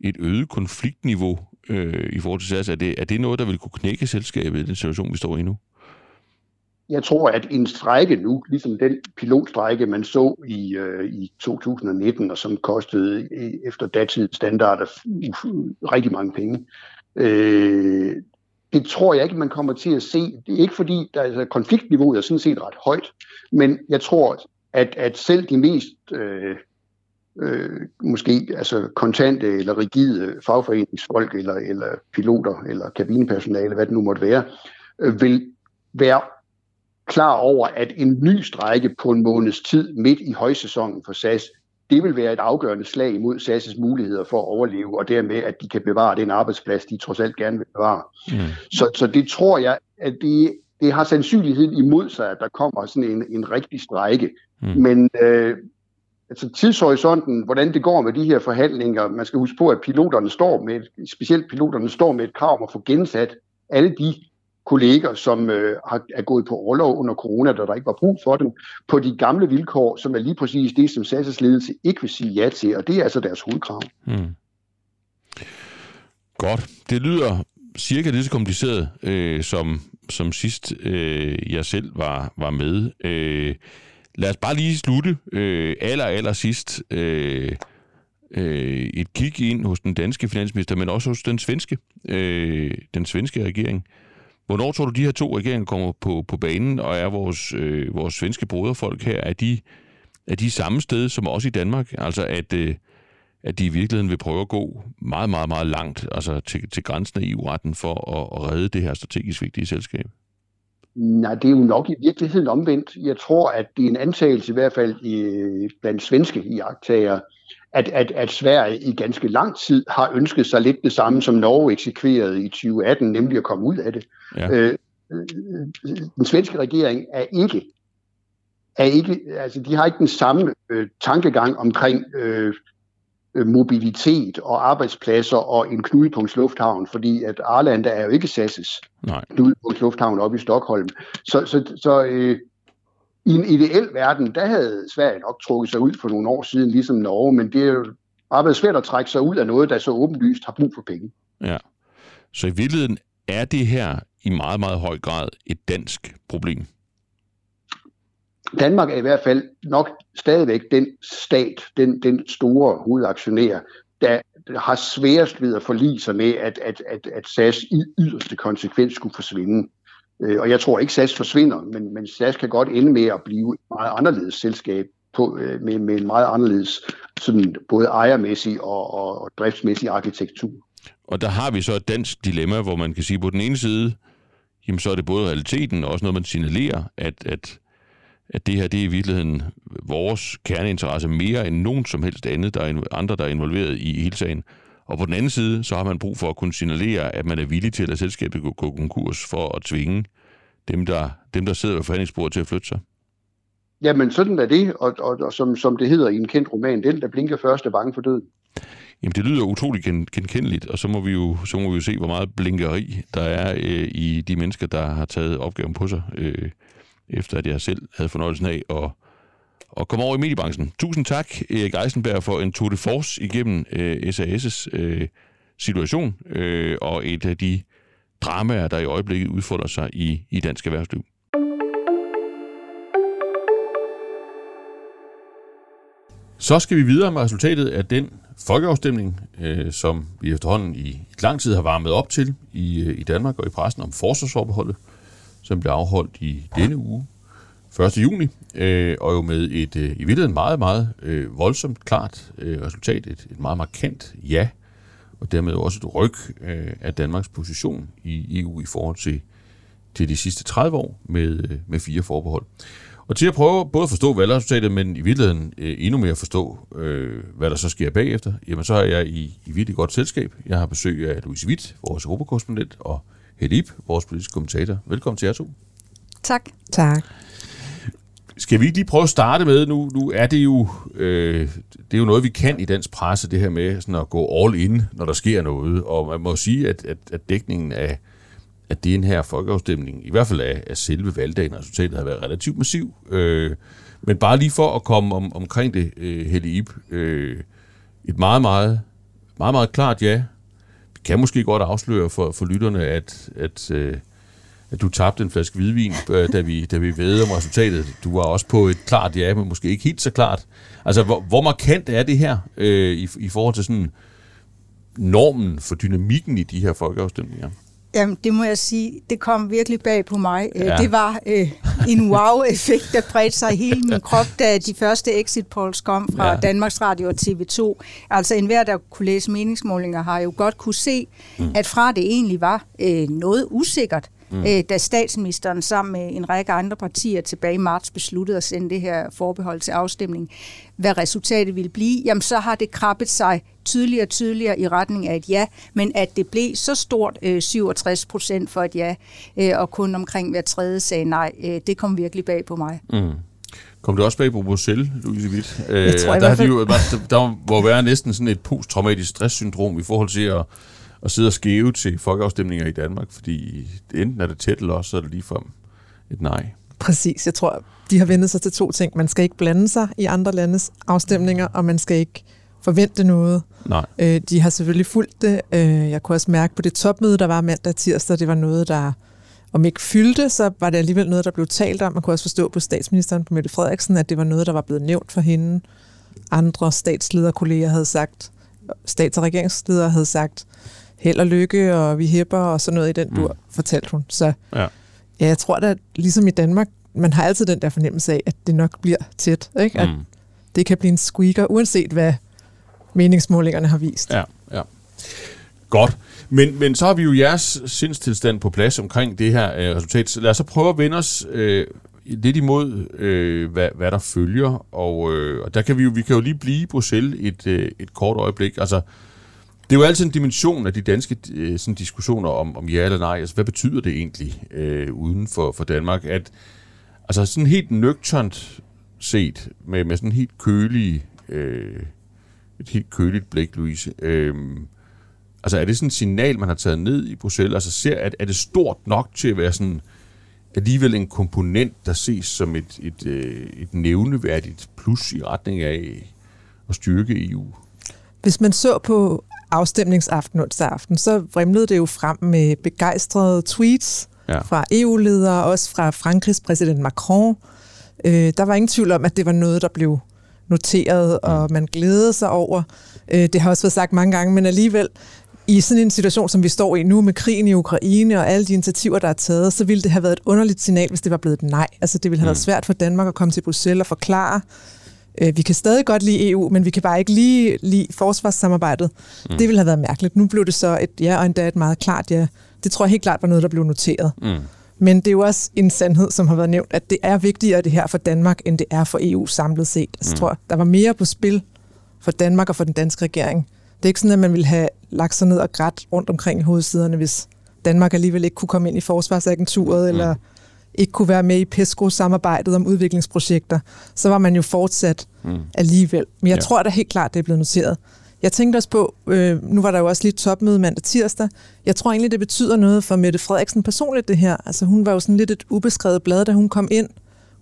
Speaker 1: et øget konfliktniveau øh, i forhold til SAS? Er det, er det noget, der vil kunne knække selskabet i den situation, vi står i nu?
Speaker 2: Jeg tror, at en strække nu, ligesom den pilotstrække, man så i, øh, i 2019, og som kostede øh, efter datidens standarder rigtig mange penge, Øh, det tror jeg ikke, man kommer til at se. Det er ikke fordi, der, altså, konfliktniveauet er sådan set ret højt, men jeg tror, at, at selv de mest øh, øh, måske altså kontante eller rigide fagforeningsfolk eller, eller piloter eller kabinepersonale, hvad det nu måtte være, øh, vil være klar over, at en ny strække på en måneds tid midt i højsæsonen for SAS det vil være et afgørende slag imod SAS' muligheder for at overleve, og dermed, at de kan bevare den arbejdsplads, de trods alt gerne vil bevare. Mm. Så, så det tror jeg, at det, det har sandsynlighed imod sig, at der kommer sådan en, en rigtig strække. Mm. Men øh, altså tidshorisonten, hvordan det går med de her forhandlinger, man skal huske på, at piloterne står med, specielt piloterne står med et krav om at få gensat alle de kolleger, som øh, har, er gået på overlov under corona, da der ikke var brug for dem, på de gamle vilkår, som er lige præcis det, som SAS' ledelse ikke vil sige ja til, og det er altså deres hovedkrav. Mm.
Speaker 1: Godt. Det lyder cirka lige så kompliceret, øh, som, som sidst øh, jeg selv var, var med. Øh, lad os bare lige slutte øh, aller, aller sidst øh, øh, et kig ind hos den danske finansminister, men også hos den svenske, øh, den svenske regering. Hvornår tror du, de her to regeringer kommer på, på banen, og er vores, øh, vores svenske broderfolk her, er de, er de samme sted som også i Danmark? Altså at, øh, at de i virkeligheden vil prøve at gå meget, meget, meget langt altså til, til grænsen af EU-retten for at, at redde det her strategisk vigtige selskab?
Speaker 2: Nej, det er jo nok i virkeligheden omvendt. Jeg tror, at det er en antagelse i hvert fald i, blandt svenske iagtager, at, at, at Sverige i ganske lang tid har ønsket sig lidt det samme, som Norge eksekverede i 2018, nemlig at komme ud af det. Ja. Øh, den svenske regering er ikke, er ikke, altså de har ikke den samme øh, tankegang omkring øh, Øh, mobilitet og arbejdspladser og en knudepunktslufthavn, fordi at Arlanda er jo ikke SAS' knudepunktslufthavn oppe i Stockholm. Så, så, så øh, i en ideel verden, der havde Sverige nok trukket sig ud for nogle år siden, ligesom Norge, men det er jo bare været svært at trække sig ud af noget, der så åbenlyst har brug for penge.
Speaker 1: Ja, så i virkeligheden er det her i meget, meget høj grad et dansk problem.
Speaker 2: Danmark er i hvert fald nok stadigvæk den stat, den, den store hovedaktionær, der har sværest ved at forlige sig med, at, at, at, at SAS i yderste konsekvens skulle forsvinde. Øh, og jeg tror ikke, SAS forsvinder, men, men SAS kan godt ende med at blive et meget anderledes selskab på, øh, med, med en meget anderledes sådan, både ejermæssig og, og, og driftsmæssig arkitektur.
Speaker 1: Og der har vi så et dansk dilemma, hvor man kan sige på den ene side, jamen så er det både realiteten og også noget, man signalerer, at, at at det her det er i virkeligheden vores kerneinteresse mere end nogen som helst andet, der er andre, der er involveret i hele sagen. Og på den anden side, så har man brug for at kunne signalere, at man er villig til at lade selskabet gå, konkurs for at tvinge dem, der, dem, der sidder ved forhandlingsbordet til at flytte sig.
Speaker 2: Jamen, sådan er det, og, og, og som, som det hedder i en kendt roman, den, der blinker først, er bange for døden.
Speaker 1: Jamen, det lyder utroligt genkendeligt, og så må vi jo, så må vi jo se, hvor meget blinkeri der er øh, i de mennesker, der har taget opgaven på sig. Øh, efter at jeg selv havde fornøjelsen af at, og komme over i mediebranchen. Tusind tak, Erik Eisenberg, for en tour de force igennem øh, SAS' øh, situation øh, og et af de dramaer, der i øjeblikket udfolder sig i, i dansk erhvervsliv. Så skal vi videre med resultatet af den folkeafstemning, øh, som vi efterhånden i lang tid har varmet op til i, øh, i Danmark og i pressen om forsvarsforbeholdet som blev afholdt i denne uge, 1. juni, øh, og jo med et øh, i virkeligheden meget, meget øh, voldsomt klart øh, resultat, et, et meget markant ja, og dermed også et ryg øh, af Danmarks position i EU i forhold til, til de sidste 30 år med, øh, med fire forbehold. Og til at prøve både at forstå valgresultatet, men i virkeligheden øh, endnu mere at forstå, øh, hvad der så sker bagefter, jamen så er jeg i, i virkelig godt selskab. Jeg har besøg af Louise Witt, vores europakorrespondent, og Helib, vores politiske kommentator. Velkommen til jer to.
Speaker 3: Tak. Tak.
Speaker 1: Skal vi ikke lige prøve at starte med, nu, nu er det jo, øh, det er jo noget, vi kan i dansk presse, det her med sådan at gå all in, når der sker noget. Og man må sige, at, at, at dækningen af, at den her folkeafstemning, i hvert fald af, af selve valgdagen, resultatet har været relativt massiv. Øh, men bare lige for at komme om, omkring det, øh, Helle øh, et meget, meget, meget, meget klart ja kan måske godt afsløre for, for lytterne, at, at, øh, du tabte en flaske hvidvin, øh, da, vi, da vi ved om resultatet. Du var også på et klart ja, men måske ikke helt så klart. Altså, hvor, hvor markant er det her øh, i, i forhold til sådan normen for dynamikken i de her folkeafstemninger?
Speaker 3: Jamen, det må jeg sige, det kom virkelig bag på mig. Øh, ja. Det var øh, en wow-effekt, der bredte sig i hele min krop, da de første exit polls kom fra ja. Danmarks Radio og TV2. Altså enhver, der kunne læse meningsmålinger, har jo godt kunne se, mm. at fra det egentlig var øh, noget usikkert, mm. øh, da statsministeren sammen med en række andre partier tilbage i marts besluttede at sende det her forbehold til afstemning, hvad resultatet ville blive, jamen så har det krabbet sig tydeligere og tydeligere i retning af et ja, men at det blev så stort, øh, 67 procent for et ja, øh, og kun omkring hver tredje sagde nej, øh, det kom virkelig bag på mig. Mm.
Speaker 1: Kom det også bag på Bruxelles, Louise Witt? Øh, tror, der, har de jo, der, der må være næsten sådan et posttraumatisk stresssyndrom i forhold til at, at sidde og skæve til folkeafstemninger i Danmark, fordi enten er det tæt, eller også er det ligefrem et nej.
Speaker 4: Præcis, jeg tror, de har vendt sig til to ting. Man skal ikke blande sig i andre landes afstemninger, og man skal ikke forvente noget.
Speaker 1: Nej.
Speaker 4: Øh, de har selvfølgelig fulgt det. Øh, jeg kunne også mærke på det topmøde, der var mandag og tirsdag, det var noget, der om ikke fyldte, så var det alligevel noget, der blev talt om. Man kunne også forstå på statsministeren, på Mette Frederiksen, at det var noget, der var blevet nævnt for hende. Andre statslederkolleger havde sagt, stats- og regeringsledere havde sagt, held og lykke, og vi hæpper, og sådan noget i den dur, mm. fortalte hun. Så ja. ja, jeg tror da, ligesom i Danmark, man har altid den der fornemmelse af, at det nok bliver tæt. Ikke? At mm. det kan blive en squeaker, uanset hvad meningsmålingerne har vist.
Speaker 1: Ja, ja. Godt. Men, men så har vi jo jeres sindstilstand på plads omkring det her øh, resultat. Så lad os så prøve at vende os øh, lidt imod, øh, hvad, hvad der følger. Og, øh, og der kan vi jo, vi kan jo lige blive i Bruxelles et, øh, et kort øjeblik. Altså, det er jo altid en dimension af de danske øh, sådan diskussioner om, om ja eller nej. Altså, hvad betyder det egentlig øh, uden for, for Danmark? At, altså sådan helt nøgternt set, med, med sådan helt kølige, øh, et helt køligt blik, Louise. Øh, altså er det sådan et signal, man har taget ned i Bruxelles? Altså ser, at, er det stort nok til at være sådan alligevel en komponent, der ses som et, et, øh, et nævneværdigt plus i retning af at styrke EU?
Speaker 4: Hvis man så på afstemningsaften onsdag aften, så vrimlede det jo frem med begejstrede tweets ja. fra EU-ledere, også fra Frankrigs præsident Macron. Øh, der var ingen tvivl om, at det var noget, der blev noteret, og mm. man glædede sig over. Øh, det har også været sagt mange gange, men alligevel, i sådan en situation, som vi står i nu med krigen i Ukraine og alle de initiativer, der er taget, så ville det have været et underligt signal, hvis det var blevet et nej. Altså det ville have mm. været svært for Danmark at komme til Bruxelles og forklare, øh, vi kan stadig godt lide EU, men vi kan bare ikke lige lide forsvarssamarbejdet. Mm. Det ville have været mærkeligt. Nu blev det så et ja, og endda et meget klart ja. Det tror jeg helt klart var noget, der blev noteret. Mm. Men det er jo også en sandhed, som har været nævnt, at det er vigtigere det her for Danmark, end det er for EU samlet set. Altså, mm. Jeg tror, der var mere på spil for Danmark og for den danske regering. Det er ikke sådan, at man ville have lagt sig ned og grædt rundt omkring i hovedsiderne, hvis Danmark alligevel ikke kunne komme ind i forsvarsagenturet, mm. eller ikke kunne være med i PESCO-samarbejdet om udviklingsprojekter, så var man jo fortsat mm. alligevel. Men jeg ja. tror da helt klart, det er blevet noteret. Jeg tænkte også på, øh, nu var der jo også lige topmøde mandag tirsdag, jeg tror egentlig, det betyder noget for Mette Frederiksen personligt, det her. Altså hun var jo sådan lidt et ubeskrevet blad, da hun kom ind.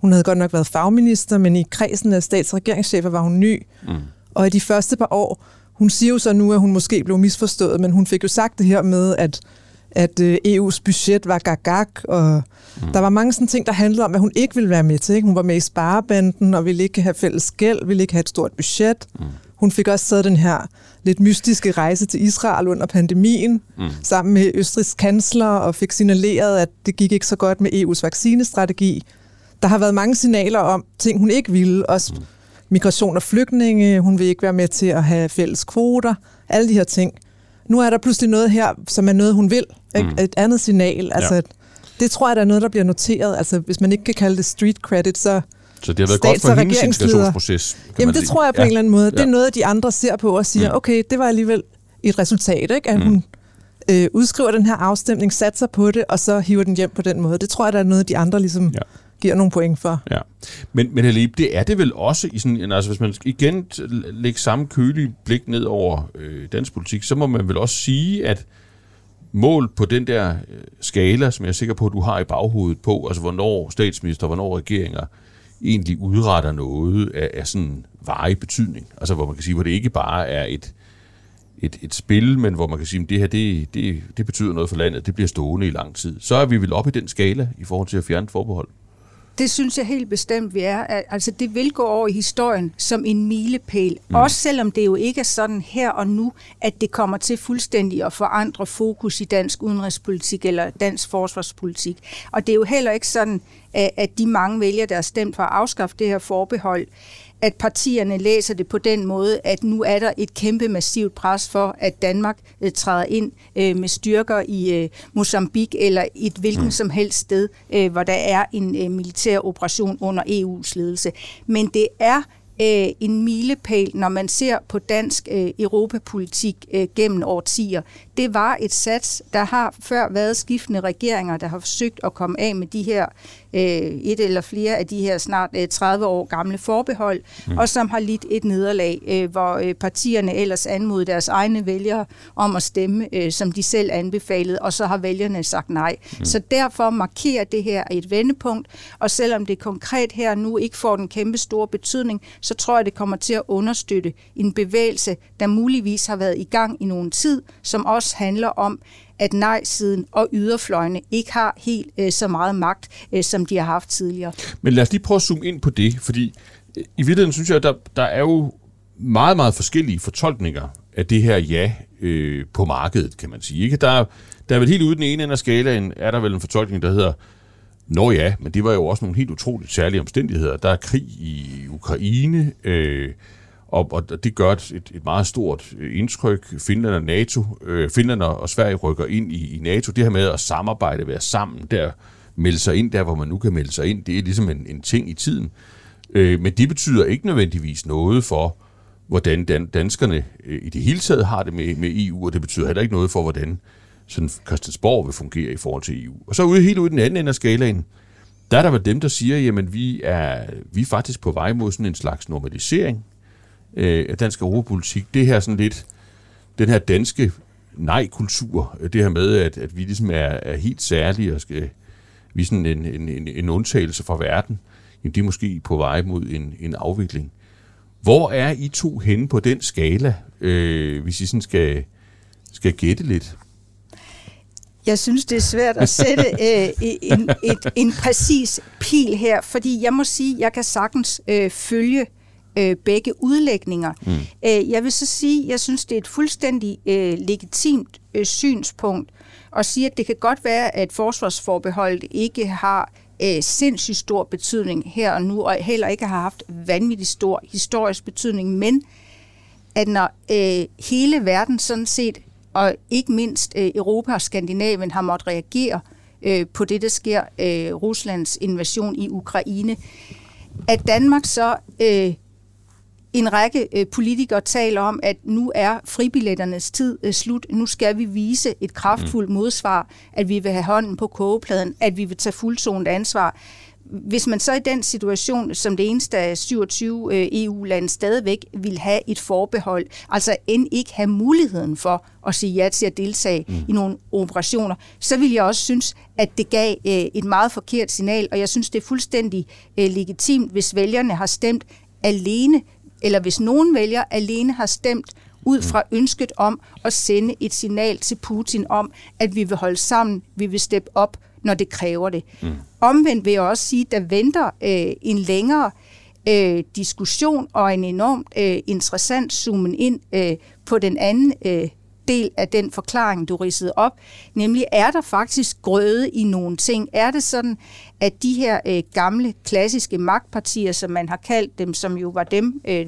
Speaker 4: Hun havde godt nok været fagminister, men i kredsen af stats- og regeringschefer var hun ny. Mm. Og i de første par år, hun siger jo så nu, at hun måske blev misforstået, men hun fik jo sagt det her med, at at øh, EU's budget var gagag, og mm. der var mange sådan ting, der handlede om, at hun ikke ville være med til. Ikke? Hun var med i sparebanden, og ville ikke have fælles gæld, ville ikke have et stort budget. Mm. Hun fik også taget den her lidt mystiske rejse til Israel under pandemien, mm. sammen med Østrigs kansler, og fik signaleret, at det gik ikke så godt med EU's vaccinestrategi. Der har været mange signaler om ting, hun ikke ville. Også mm. migration og flygtninge, hun vil ikke være med til at have fælles kvoter, alle de her ting. Nu er der pludselig noget her, som er noget, hun vil. Ikke? Mm. Et andet signal. Altså, ja. Det tror jeg, der er noget, der bliver noteret. Altså, hvis man ikke kan kalde det street credit, så
Speaker 1: så det har været godt for hendes integrationsproces?
Speaker 4: Jamen det tror jeg på ja. en eller anden måde. Det er noget, de andre ser på og siger, mm. okay, det var alligevel et resultat, ikke? at mm. hun øh, udskriver den her afstemning, satser på det, og så hiver den hjem på den måde. Det tror jeg, der er noget, de andre ligesom ja giver nogle point for.
Speaker 1: Ja. Men, men Halib, det er det vel også, i sådan, altså hvis man igen lægger samme kølige blik ned over øh, dansk politik, så må man vel også sige, at mål på den der øh, skala, som jeg er sikker på, at du har i baghovedet på, altså hvornår statsminister, hvornår regeringer egentlig udretter noget af, af sådan varig betydning. Altså hvor man kan sige, hvor det ikke bare er et, et, et spil, men hvor man kan sige, at det her det, det, det betyder noget for landet, det bliver stående i lang tid. Så er vi vel oppe i den skala i forhold til at fjerne forbehold.
Speaker 3: Det synes jeg helt bestemt, vi er. Altså, det vil gå over i historien som en milepæl. Mm. Også selvom det jo ikke er sådan her og nu, at det kommer til fuldstændig at forandre fokus i dansk udenrigspolitik eller dansk forsvarspolitik. Og det er jo heller ikke sådan, at de mange vælgere, der har stemt for at afskaffe det her forbehold, at partierne læser det på den måde, at nu er der et kæmpe massivt pres for, at Danmark øh, træder ind øh, med styrker i øh, Mozambique eller et hvilken mm. som helst sted, øh, hvor der er en øh, militær operation under EU's ledelse. Men det er øh, en milepæl, når man ser på dansk øh, europapolitik øh, gennem årtier. Det var et sats, der har før været skiftende regeringer, der har forsøgt at komme af med de her øh, et eller flere af de her snart øh, 30 år gamle forbehold, mm. og som har lidt et nederlag, øh, hvor øh, partierne ellers anmodede deres egne vælgere om at stemme, øh, som de selv anbefalede, og så har vælgerne sagt nej. Mm. Så derfor markerer det her et vendepunkt, og selvom det konkret her nu ikke får den kæmpe store betydning, så tror jeg, det kommer til at understøtte en bevægelse, der muligvis har været i gang i nogen tid, som også handler om, at nej-siden og yderfløjene ikke har helt øh, så meget magt, øh, som de har haft tidligere.
Speaker 1: Men lad os lige prøve at zoome ind på det, fordi øh, i virkeligheden synes jeg, at der, der er jo meget, meget forskellige fortolkninger af det her ja øh, på markedet, kan man sige. Ikke? Der, der er vel helt ude den ene ende af skalaen, er der vel en fortolkning, der hedder, Nå ja, men det var jo også nogle helt utroligt særlige omstændigheder. Der er krig i Ukraine, øh, og, og det gør et, et meget stort øh, indtryk. Finland og NATO, øh, Finland og Sverige rykker ind i, i NATO. Det her med at samarbejde, være sammen, der melde sig ind der, hvor man nu kan melde sig ind, det er ligesom en, en ting i tiden. Øh, men det betyder ikke nødvendigvis noget for, hvordan dan, danskerne øh, i det hele taget har det med, med EU, og det betyder heller ikke noget for, hvordan sådan Christiansborg vil fungere i forhold til EU. Og så ude helt ude i den anden ende af skalaen, der er der vel dem, der siger, jamen vi er, vi er faktisk på vej mod sådan en slags normalisering øh, dansk europapolitik. Det her sådan lidt, den her danske nej-kultur, det her med, at, at vi ligesom er, er helt særlige og skal vi er sådan en, en, en, en undtagelse fra verden, jamen det er måske på vej mod en, en afvikling. Hvor er I to henne på den skala, øh, hvis I sådan skal, skal gætte lidt?
Speaker 3: Jeg synes, det er svært at sætte *laughs* øh, en, et, en præcis pil her, fordi jeg må sige, at jeg kan sagtens øh, følge øh, begge udlægninger. Mm. Øh, jeg vil så sige, jeg synes, det er et fuldstændig øh, legitimt øh, synspunkt at sige, at det kan godt være, at forsvarsforbeholdet ikke har øh, sindssygt stor betydning her og nu, og heller ikke har haft vanvittig stor historisk betydning, men at når øh, hele verden sådan set, og ikke mindst øh, Europa og Skandinavien har måttet reagere øh, på det, der sker, øh, Ruslands invasion i Ukraine, at Danmark så øh, en række øh, politikere taler om, at nu er fribilletternes tid øh, slut. Nu skal vi vise et kraftfuldt mm. modsvar, at vi vil have hånden på kogepladen, at vi vil tage fuldzonet ansvar. Hvis man så i den situation, som det eneste af 27 øh, EU-lande stadigvæk vil have et forbehold, altså end ikke have muligheden for at sige ja til at deltage mm. i nogle operationer, så vil jeg også synes, at det gav et meget forkert signal, og jeg synes, det er fuldstændig legitimt, hvis vælgerne har stemt alene eller hvis nogen vælger alene har stemt ud fra ønsket om at sende et signal til Putin om, at vi vil holde sammen, vi vil steppe op, når det kræver det. Mm. Omvendt vil jeg også sige, at der venter øh, en længere øh, diskussion og en enormt øh, interessant zoomen ind øh, på den anden øh, del af den forklaring, du ridsede op, nemlig er der faktisk grøde i nogle ting? Er det sådan, at de her øh, gamle, klassiske magtpartier, som man har kaldt dem, som jo var dem, øh,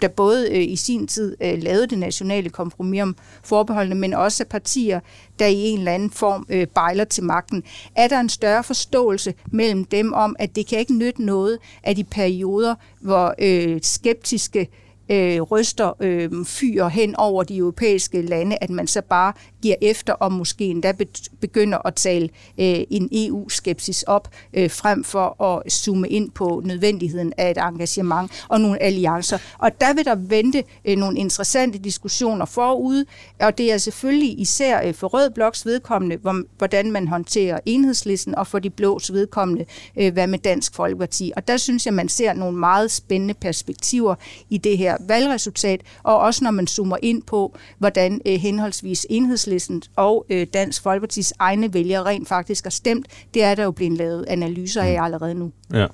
Speaker 3: der både øh, i sin tid øh, lavede det nationale kompromis om forbeholdene, men også partier, der i en eller anden form øh, bejler til magten. Er der en større forståelse mellem dem om, at det kan ikke nytte noget af de perioder, hvor øh, skeptiske øh, Øh, ryster øh, fyre hen over de europæiske lande, at man så bare giver efter og måske endda begynder at tale øh, en EU-skepsis op, øh, frem for at zoome ind på nødvendigheden af et engagement og nogle alliancer. Og der vil der vente øh, nogle interessante diskussioner forud, og det er selvfølgelig især øh, for Rød Bloks vedkommende, hvordan man håndterer enhedslisten, og for de blås vedkommende, øh, hvad med Dansk Folkeparti. Og der synes jeg, man ser nogle meget spændende perspektiver i det her valgresultat, og også når man zoomer ind på, hvordan øh, henholdsvis enhedslisten og øh, Dansk Folkepartis egne vælgere rent faktisk har stemt. Det er der jo blevet lavet analyser af mm. allerede nu.
Speaker 1: Ja,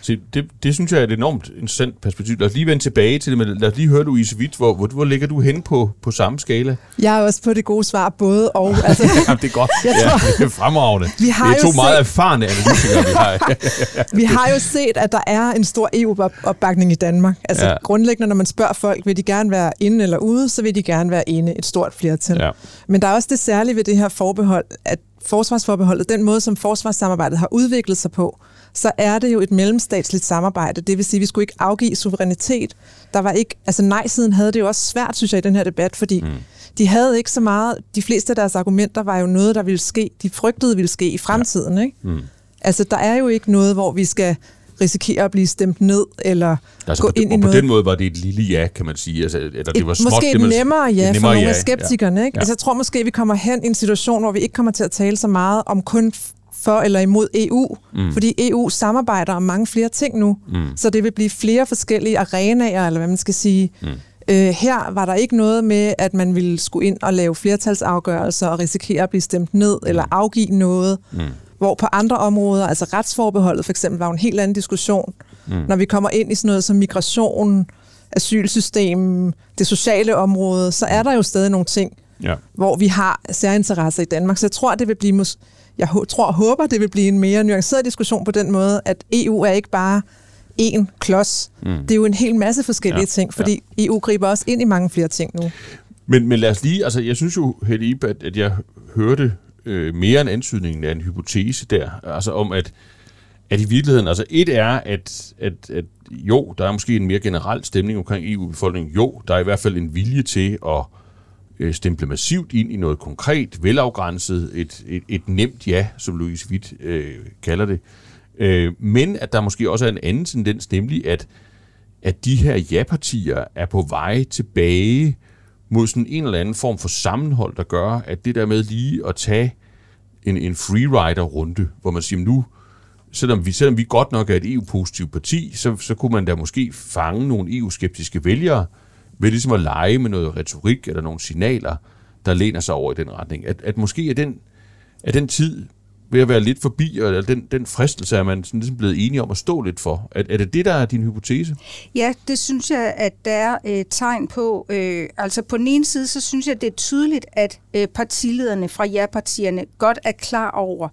Speaker 1: så det, det synes jeg er et enormt interessant perspektiv. Lad os lige vende tilbage til det, men lad os lige høre, Louise Witt, hvor, hvor, hvor ligger du hen på, på samme skala?
Speaker 4: Jeg er også på det gode svar, både og. *laughs*
Speaker 1: Altså, Jamen, det er godt. *laughs* Jeg tror, ja, det er fremragende. Vi har det er to set, meget erfarne analytikere, vi
Speaker 4: har. *laughs* vi har jo set, at der er en stor EU-opbakning i Danmark. Altså ja. grundlæggende, når man spørger folk, vil de gerne være inde eller ude, så vil de gerne være inde et stort flertal. Ja. Men der er også det særlige ved det her forbehold, at forsvarsforbeholdet, den måde, som forsvarssamarbejdet har udviklet sig på, så er det jo et mellemstatsligt samarbejde. Det vil sige, at vi skulle ikke afgive suverænitet. Der var ikke, altså nej-siden havde det jo også svært, synes jeg, i den her debat, fordi mm. de havde ikke så meget, de fleste af deres argumenter var jo noget, der ville ske, de frygtede ville ske i fremtiden. Ja. Ikke? Mm. Altså, der er jo ikke noget, hvor vi skal risikere at blive stemt ned, eller altså, gå ind
Speaker 1: og
Speaker 4: i noget.
Speaker 1: på den måde var det et lille ja, kan man sige. Altså, eller det var småt,
Speaker 4: måske
Speaker 1: et
Speaker 4: nemmere ja et nemmere for nogle ja. af skeptikerne. Ikke? Ja. Altså, jeg tror måske, vi kommer hen i en situation, hvor vi ikke kommer til at tale så meget om kun for eller imod EU, mm. fordi EU samarbejder om mange flere ting nu, mm. så det vil blive flere forskellige arenaer, eller hvad man skal sige. Mm. Øh, her var der ikke noget med, at man ville skulle ind og lave flertalsafgørelser og risikere at blive stemt ned, mm. eller afgive noget. Mm. Hvor på andre områder, altså retsforbeholdet for eksempel, var jo en helt anden diskussion. Mm. Når vi kommer ind i sådan noget som migration, asylsystem, det sociale område, så er der jo stadig nogle ting, ja. hvor vi har særinteresser i Danmark. Så jeg tror, det vil blive, mus- jeg tror og håber, det vil blive en mere nuanceret diskussion på den måde, at EU er ikke bare en klods. Mm. Det er jo en hel masse forskellige ja. ting, fordi ja. EU griber også ind i mange flere ting nu.
Speaker 1: Men, men lad os lige, altså jeg synes jo, Helle at, at jeg hørte øh, mere end antydningen af en hypotese der, altså om at, at i virkeligheden, altså et er, at, at, at jo, der er måske en mere generel stemning omkring EU-befolkningen, jo, der er i hvert fald en vilje til at øh, stemple massivt ind i noget konkret, velafgrænset, et, et, et nemt ja, som Louise Witt øh, kalder det, øh, men at der måske også er en anden tendens, nemlig at, at de her ja-partier er på vej tilbage mod sådan en eller anden form for sammenhold, der gør, at det der med lige at tage en, en freerider-runde, hvor man siger, nu, selvom vi, selvom vi godt nok er et EU-positivt parti, så, så kunne man da måske fange nogle EU-skeptiske vælgere ved ligesom at lege med noget retorik eller nogle signaler, der læner sig over i den retning. At, at måske er den, er den tid ved at være lidt forbi, og den, den fristelse er man sådan ligesom blevet enige om at stå lidt for. Er, er det det, der er din hypotese?
Speaker 3: Ja, det synes jeg, at der er øh, tegn på. Øh, altså på den ene side, så synes jeg, det er tydeligt, at øh, partilederne fra ja-partierne godt er klar over,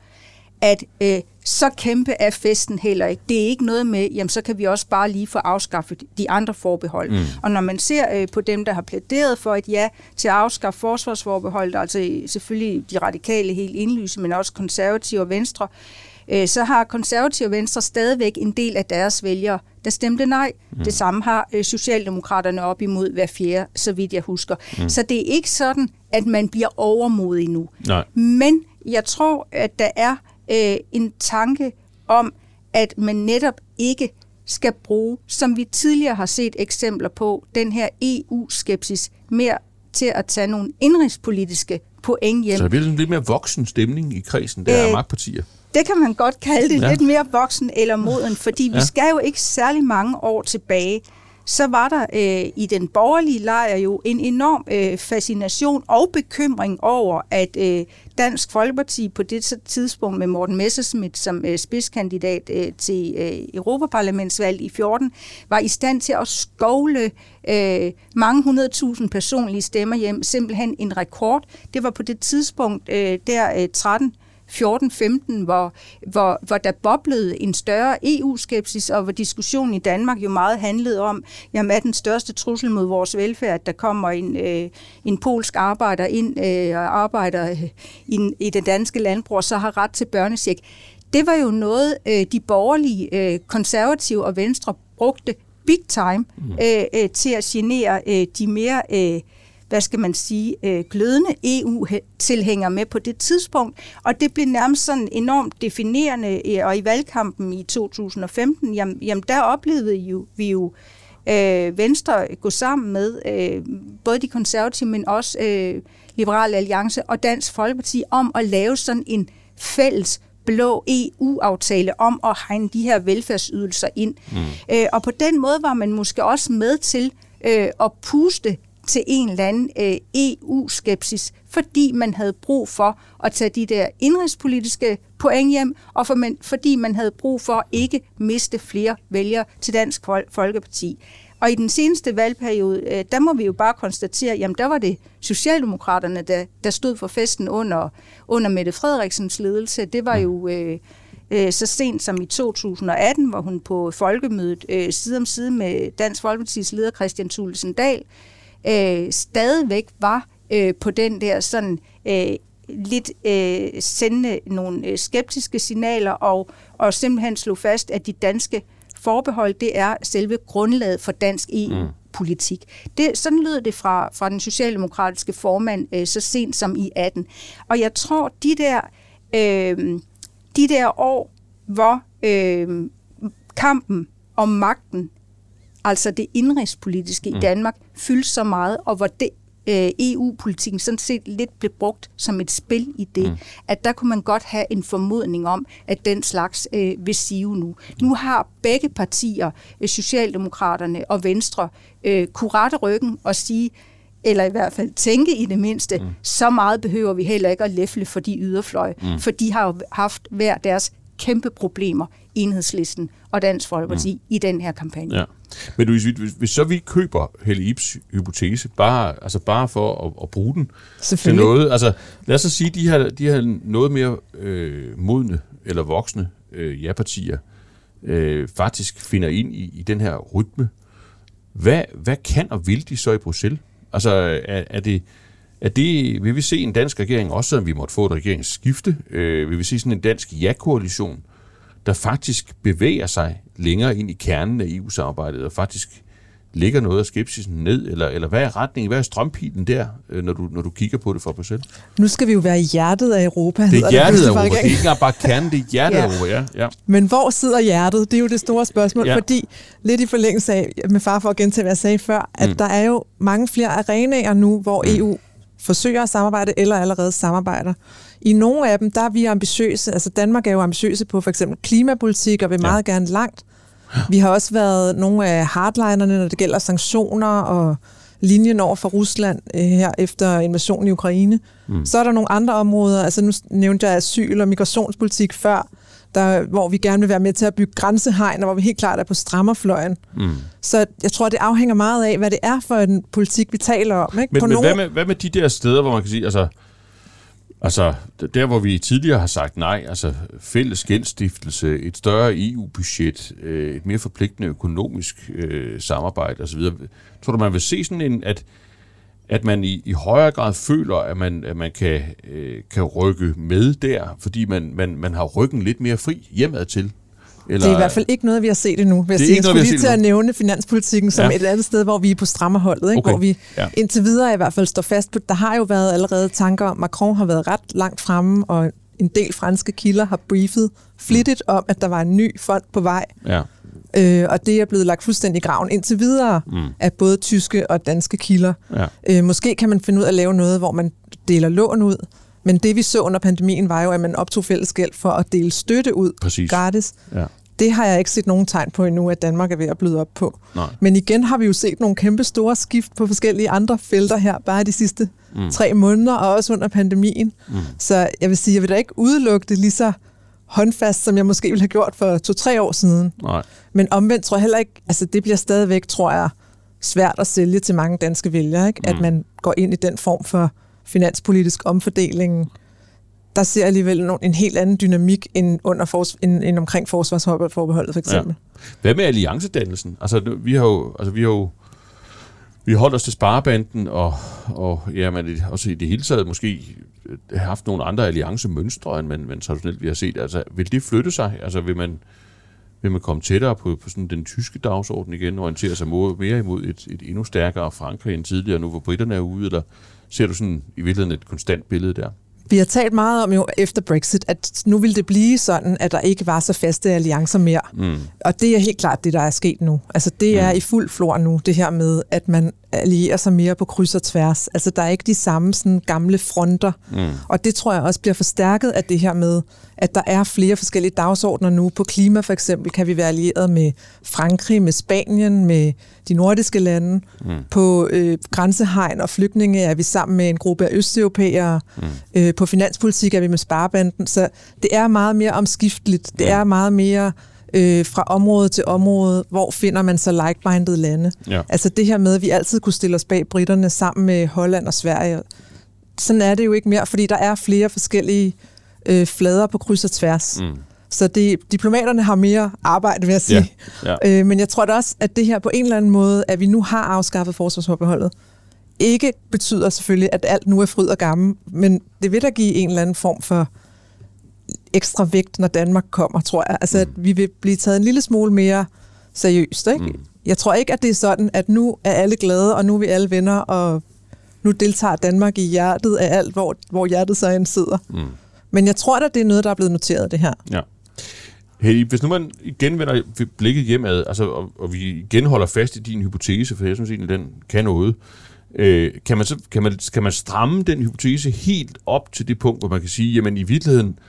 Speaker 3: at øh, så kæmpe er festen heller ikke. Det er ikke noget med, jamen så kan vi også bare lige få afskaffet de andre forbehold. Mm. Og når man ser øh, på dem, der har plæderet for et ja til at afskaffe forsvarsforbeholdet, altså selvfølgelig de radikale helt indlyse, men også konservative og venstre, øh, så har konservative og venstre stadigvæk en del af deres vælgere, der stemte nej. Mm. Det samme har øh, Socialdemokraterne op imod hver fjerde, så vidt jeg husker. Mm. Så det er ikke sådan, at man bliver overmodig nu. Nej. Men jeg tror, at der er øh, en tanke om, at man netop ikke skal bruge, som vi tidligere har set eksempler på, den her EU-skepsis mere til at tage nogle indrigspolitiske point hjem.
Speaker 1: Så det er lidt mere voksen stemning i kredsen, der øh, er magtpartier.
Speaker 3: Det kan man godt kalde det, ja. lidt mere voksen eller moden, fordi ja. vi skal jo ikke særlig mange år tilbage, så var der øh, i den borgerlige lejr jo en enorm øh, fascination og bekymring over, at øh, Dansk Folkeparti på det tidspunkt med Morten Messerschmidt som øh, spidskandidat øh, til øh, Europaparlamentsvalget i 14, var i stand til at skovle øh, mange hundredtusind personlige stemmer hjem. Simpelthen en rekord. Det var på det tidspunkt øh, der øh, 13 14-15, hvor, hvor, hvor der boblede en større EU-skepsis, og hvor diskussionen i Danmark jo meget handlede om, jamen er den største trussel mod vores velfærd, at der kommer en, øh, en polsk arbejder ind øh, og arbejder i, i det danske landbrug, og så har ret til børnesjek. Det var jo noget, øh, de borgerlige, øh, konservative og venstre brugte big time mm. øh, øh, til at genere øh, de mere... Øh, hvad skal man sige, øh, glødende EU-tilhænger med på det tidspunkt, og det blev nærmest sådan enormt definerende, øh, og i valgkampen i 2015, jamen, jamen der oplevede jo, vi jo øh, Venstre gå sammen med øh, både de konservative, men også øh, Liberale Alliance og Dansk Folkeparti om at lave sådan en fælles blå EU-aftale om at hegne de her velfærdsydelser ind. Mm. Øh, og på den måde var man måske også med til øh, at puste til en eller anden øh, EU-skepsis, fordi man havde brug for at tage de der indrigspolitiske point hjem, og for man, fordi man havde brug for at ikke miste flere vælgere til Dansk Folkeparti. Og i den seneste valgperiode, øh, der må vi jo bare konstatere, jamen der var det Socialdemokraterne, der, der stod for festen under, under Mette Frederiksens ledelse. Det var jo øh, øh, så sent som i 2018, hvor hun på folkemødet øh, side om side med Dansk Folkeparti's leder Christian Thulesen Dahl øh, stadigvæk var øh, på den der sådan øh, lidt øh, sende nogle øh, skeptiske signaler og, og simpelthen slog fast, at de danske forbehold, det er selve grundlaget for dansk EU-politik. Det, sådan lød det fra, fra den socialdemokratiske formand øh, så sent som i 18. Og jeg tror, de der, øh, de der år, hvor øh, kampen om magten altså det indrigspolitiske mm. i Danmark, fyldte så meget, og hvor det øh, EU-politikken sådan set lidt blev brugt som et spil i det, mm. at der kunne man godt have en formodning om, at den slags øh, vil sige nu. Nu har begge partier, øh, Socialdemokraterne og Venstre, øh, kunne rette ryggen og sige, eller i hvert fald tænke i det mindste, mm. så meget behøver vi heller ikke at læfle for de yderfløje, mm. for de har jo haft hver deres kæmpe problemer, enhedslisten og Dansk Folkeparti, mm. i den her kampagne. Ja.
Speaker 1: Men hvis, hvis, hvis så vi køber Helle Ibs hypotese, bare, altså bare for at, at bruge den til noget, altså lad os så sige, de har, de har noget mere øh, modne eller voksne øh, ja-partier, øh, faktisk finder ind i, i den her rytme. Hvad, hvad kan og vil de så i Bruxelles? Altså er, er det at det, vil vi se en dansk regering, også selvom vi måtte få et regeringsskifte, øh, vil vi se sådan en dansk ja-koalition, der faktisk bevæger sig længere ind i kernen af EU-samarbejdet, og faktisk ligger noget af skepsisen ned, eller, eller hvad er retningen, hvad er strømpilen der, øh, når du, når du kigger på det fra Bruxelles?
Speaker 4: Nu skal vi jo være i hjertet af Europa.
Speaker 1: Det er hjertet af Europa, det er ikke engang bare kernen, det er hjertet ja. af Europa, ja, ja.
Speaker 4: Men hvor sidder hjertet? Det er jo det store spørgsmål, ja. fordi lidt i forlængelse af, med far for at gentage, hvad jeg sagde før, at mm. der er jo mange flere arenaer nu, hvor mm. EU forsøger at samarbejde, eller allerede samarbejder. I nogle af dem, der er vi ambitiøse. Altså Danmark er jo ambitiøse på for eksempel klimapolitik, og vil ja. meget gerne langt. Vi har også været nogle af hardlinerne, når det gælder sanktioner og linjen over for Rusland øh, her efter invasionen i Ukraine. Mm. Så er der nogle andre områder, altså nu nævnte jeg asyl- og migrationspolitik før, der, hvor vi gerne vil være med til at bygge grænsehegn, og hvor vi helt klart er på strammerfløjen. Mm. Så jeg tror, det afhænger meget af, hvad det er for en politik, vi taler om. Ikke?
Speaker 1: Men, på men nogle... hvad, med, hvad med de der steder, hvor man kan sige, altså, altså der hvor vi tidligere har sagt nej, altså fælles gældstiftelse, et større EU-budget, øh, et mere forpligtende økonomisk øh, samarbejde osv., tror du, man vil se sådan en, at at man i, i højere grad føler, at man, at man kan, øh, kan rykke med der, fordi man, man, man har ryggen lidt mere fri hjemad til.
Speaker 4: Eller, det er i hvert fald ikke noget, vi har set endnu. Vil jeg, sige. jeg skulle lige til at nævne finanspolitikken som ja. et andet sted, hvor vi er på strammerholdet. Ikke? Okay. Hvor vi ja. indtil videre i hvert fald står fast på, der har jo været allerede tanker om, Macron har været ret langt fremme, og en del franske kilder har briefet flittigt om, at der var en ny fond på vej. Ja. Øh, og det er blevet lagt fuldstændig i graven indtil videre mm. af både tyske og danske kilder. Ja. Øh, måske kan man finde ud af at lave noget, hvor man deler lån ud, men det vi så under pandemien var jo, at man optog fælles gæld for at dele støtte ud Præcis. gratis. Ja. Det har jeg ikke set nogen tegn på endnu, at Danmark er ved at bløde op på. Nej. Men igen har vi jo set nogle kæmpe store skift på forskellige andre felter her, bare de sidste mm. tre måneder, og også under pandemien. Mm. Så jeg vil sige, jeg vil da ikke udelukke det lige så håndfast, som jeg måske ville have gjort for to-tre år siden. Nej. Men omvendt tror jeg heller ikke, altså det bliver stadigvæk, tror jeg, svært at sælge til mange danske vælgere, ikke? Mm. at man går ind i den form for finanspolitisk omfordeling. Der ser alligevel en helt anden dynamik end, under fors, end, end omkring forsvarsforbeholdet for eksempel.
Speaker 1: Ja. Hvad med alliancedannelsen? Altså, vi har jo, altså, vi har jo vi holdt os til sparebanden, og, og ja, men også i det hele taget måske øh, haft nogle andre alliancemønstre, end man, man traditionelt vi har set. Altså, vil det flytte sig? Altså, vil man, vil man komme tættere på, på sådan den tyske dagsorden igen, og orientere sig mere imod et, et endnu stærkere Frankrig end tidligere, nu hvor britterne er ude, eller ser du sådan i virkeligheden et konstant billede der?
Speaker 4: Vi har talt meget om jo efter Brexit, at nu vil det blive sådan, at der ikke var så faste alliancer mere. Mm. Og det er helt klart det, der er sket nu. Altså det er mm. i fuld flor nu, det her med, at man allierer sig mere på kryds og tværs. Altså der er ikke de samme sådan, gamle fronter. Mm. Og det tror jeg også bliver forstærket af det her med, at der er flere forskellige dagsordner nu. På klima for eksempel kan vi være allieret med Frankrig, med Spanien, med de nordiske lande. Mm. På øh, grænsehegn og flygtninge er vi sammen med en gruppe af østeuropæere. Mm. Øh, på finanspolitik er vi med Sparebanden. Så det er meget mere omskifteligt. Det er meget mere øh, fra område til område, hvor finder man så like-minded lande. Ja. Altså det her med, at vi altid kunne stille os bag britterne sammen med Holland og Sverige. Sådan er det jo ikke mere, fordi der er flere forskellige øh, flader på kryds og tværs. Mm. Så det, diplomaterne har mere arbejde, vil jeg sige. Ja, ja. Øh, men jeg tror da også, at det her på en eller anden måde, at vi nu har afskaffet forsvarsforbeholdet, ikke betyder selvfølgelig, at alt nu er fryd og gammel, men det vil da give en eller anden form for ekstra vægt, når Danmark kommer, tror jeg. Altså, mm. at vi vil blive taget en lille smule mere seriøst. Ikke? Mm. Jeg tror ikke, at det er sådan, at nu er alle glade, og nu er vi alle venner, og nu deltager Danmark i hjertet af alt, hvor, hvor hjertet så end sidder. Mm. Men jeg tror at det er noget, der er blevet noteret, det her. Ja.
Speaker 1: Hey, hvis nu man igen vender blikket hjemad, altså, og, og vi igen holder fast i din hypotese, for jeg synes egentlig, den kan noget, øh, kan, man så, kan, man, kan man stramme den hypotese helt op til det punkt, hvor man kan sige, jamen i virkeligheden,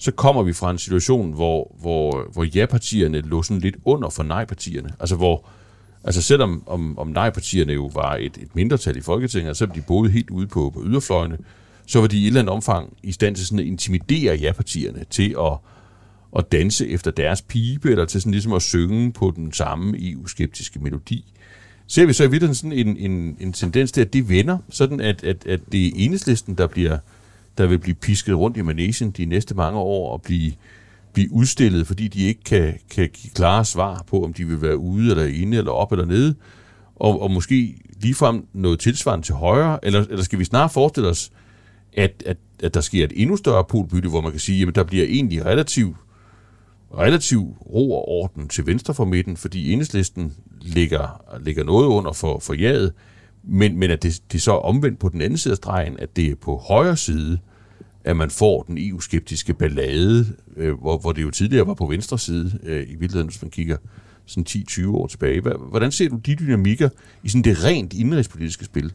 Speaker 1: så kommer vi fra en situation, hvor, hvor, hvor ja-partierne lå sådan lidt under for nej-partierne. Altså hvor, altså selvom om, om nej-partierne jo var et, et mindretal i Folketinget, og selvom de boede helt ude på, på yderfløjene, så var de i et eller andet omfang i stand til sådan at intimidere ja-partierne til at, at danse efter deres pibe, eller til sådan ligesom at synge på den samme EU-skeptiske melodi. Ser vi så i virkeligheden sådan en, en, en tendens til, at det vender, sådan at, at, at det er enhedslisten, der, bliver, der vil blive pisket rundt i manesien de næste mange år og blive, blive udstillet, fordi de ikke kan, kan give klare svar på, om de vil være ude eller inde, eller op eller nede, og, og måske ligefrem noget tilsvarende til højre, eller, eller skal vi snart forestille os, at, at, at der sker et endnu større polbytte, hvor man kan sige, at der bliver egentlig relativt relativ ro og orden til venstre for midten, fordi enhedslisten ligger, ligger noget under for, for jaget, men, men at det, det er så omvendt på den anden side af stregen, at det er på højre side, at man får den EU-skeptiske ballade, øh, hvor, hvor det jo tidligere var på venstre side, øh, i virkeligheden, hvis man kigger sådan 10-20 år tilbage. Hvordan ser du de dynamikker i sådan det rent indrigspolitiske spil?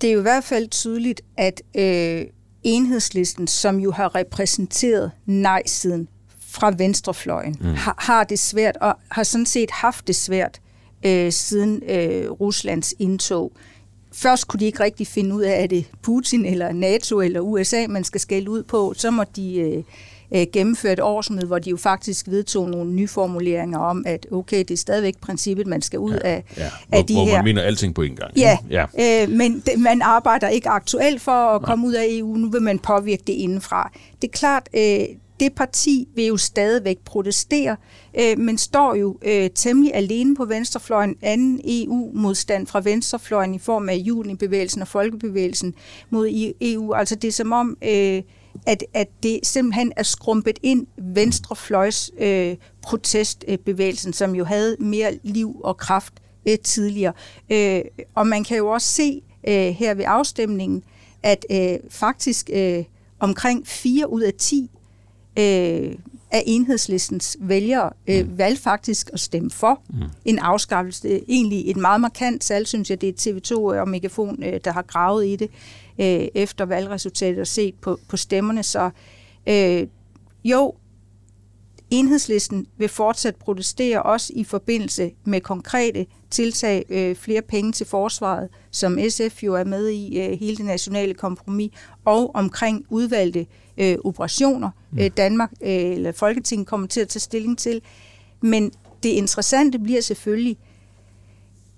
Speaker 3: Det er jo i hvert fald tydeligt, at øh, enhedslisten, som jo har repræsenteret nej-siden fra venstrefløjen, mm. har, har det svært, og har sådan set haft det svært øh, siden øh, Ruslands indtog. Først kunne de ikke rigtig finde ud af, at det Putin eller NATO eller USA, man skal skælde ud på. Så må de øh, øh, gennemføre et årsmøde, hvor de jo faktisk vedtog nogle nye formuleringer om, at okay, det er stadigvæk princippet, man skal ud ja, af,
Speaker 1: ja. Hvor, af de hvor her... Hvor man mener alting på en gang.
Speaker 3: Ja, ja. Øh, men det, man arbejder ikke aktuelt for at komme Nej. ud af EU. Nu vil man påvirke det indenfra. Det er klart, øh, det parti vil jo stadigvæk protestere, øh, men står jo øh, temmelig alene på venstrefløjen. Anden EU-modstand fra venstrefløjen i form af junibevægelsen og folkebevægelsen mod EU. Altså det er som om, øh, at, at det simpelthen er skrumpet ind venstrefløjs øh, protestbevægelsen, som jo havde mere liv og kraft øh, tidligere. Øh, og man kan jo også se øh, her ved afstemningen, at øh, faktisk øh, omkring 4 ud af 10 øh, af enhedslistens vælgere øh, mm. valgte faktisk at stemme for mm. en afskaffelse. Egentlig et meget markant salg, synes jeg, det er TV2 og Megafon, øh, der har gravet i det øh, efter valgresultatet og set på, på stemmerne. Så øh, jo, Enhedslisten vil fortsat protestere også i forbindelse med konkrete tiltag, øh, flere penge til forsvaret, som SF jo er med i øh, hele det nationale kompromis, og omkring udvalgte øh, operationer, mm. øh, Danmark øh, eller Folketinget kommer til at tage stilling til. Men det interessante bliver selvfølgelig,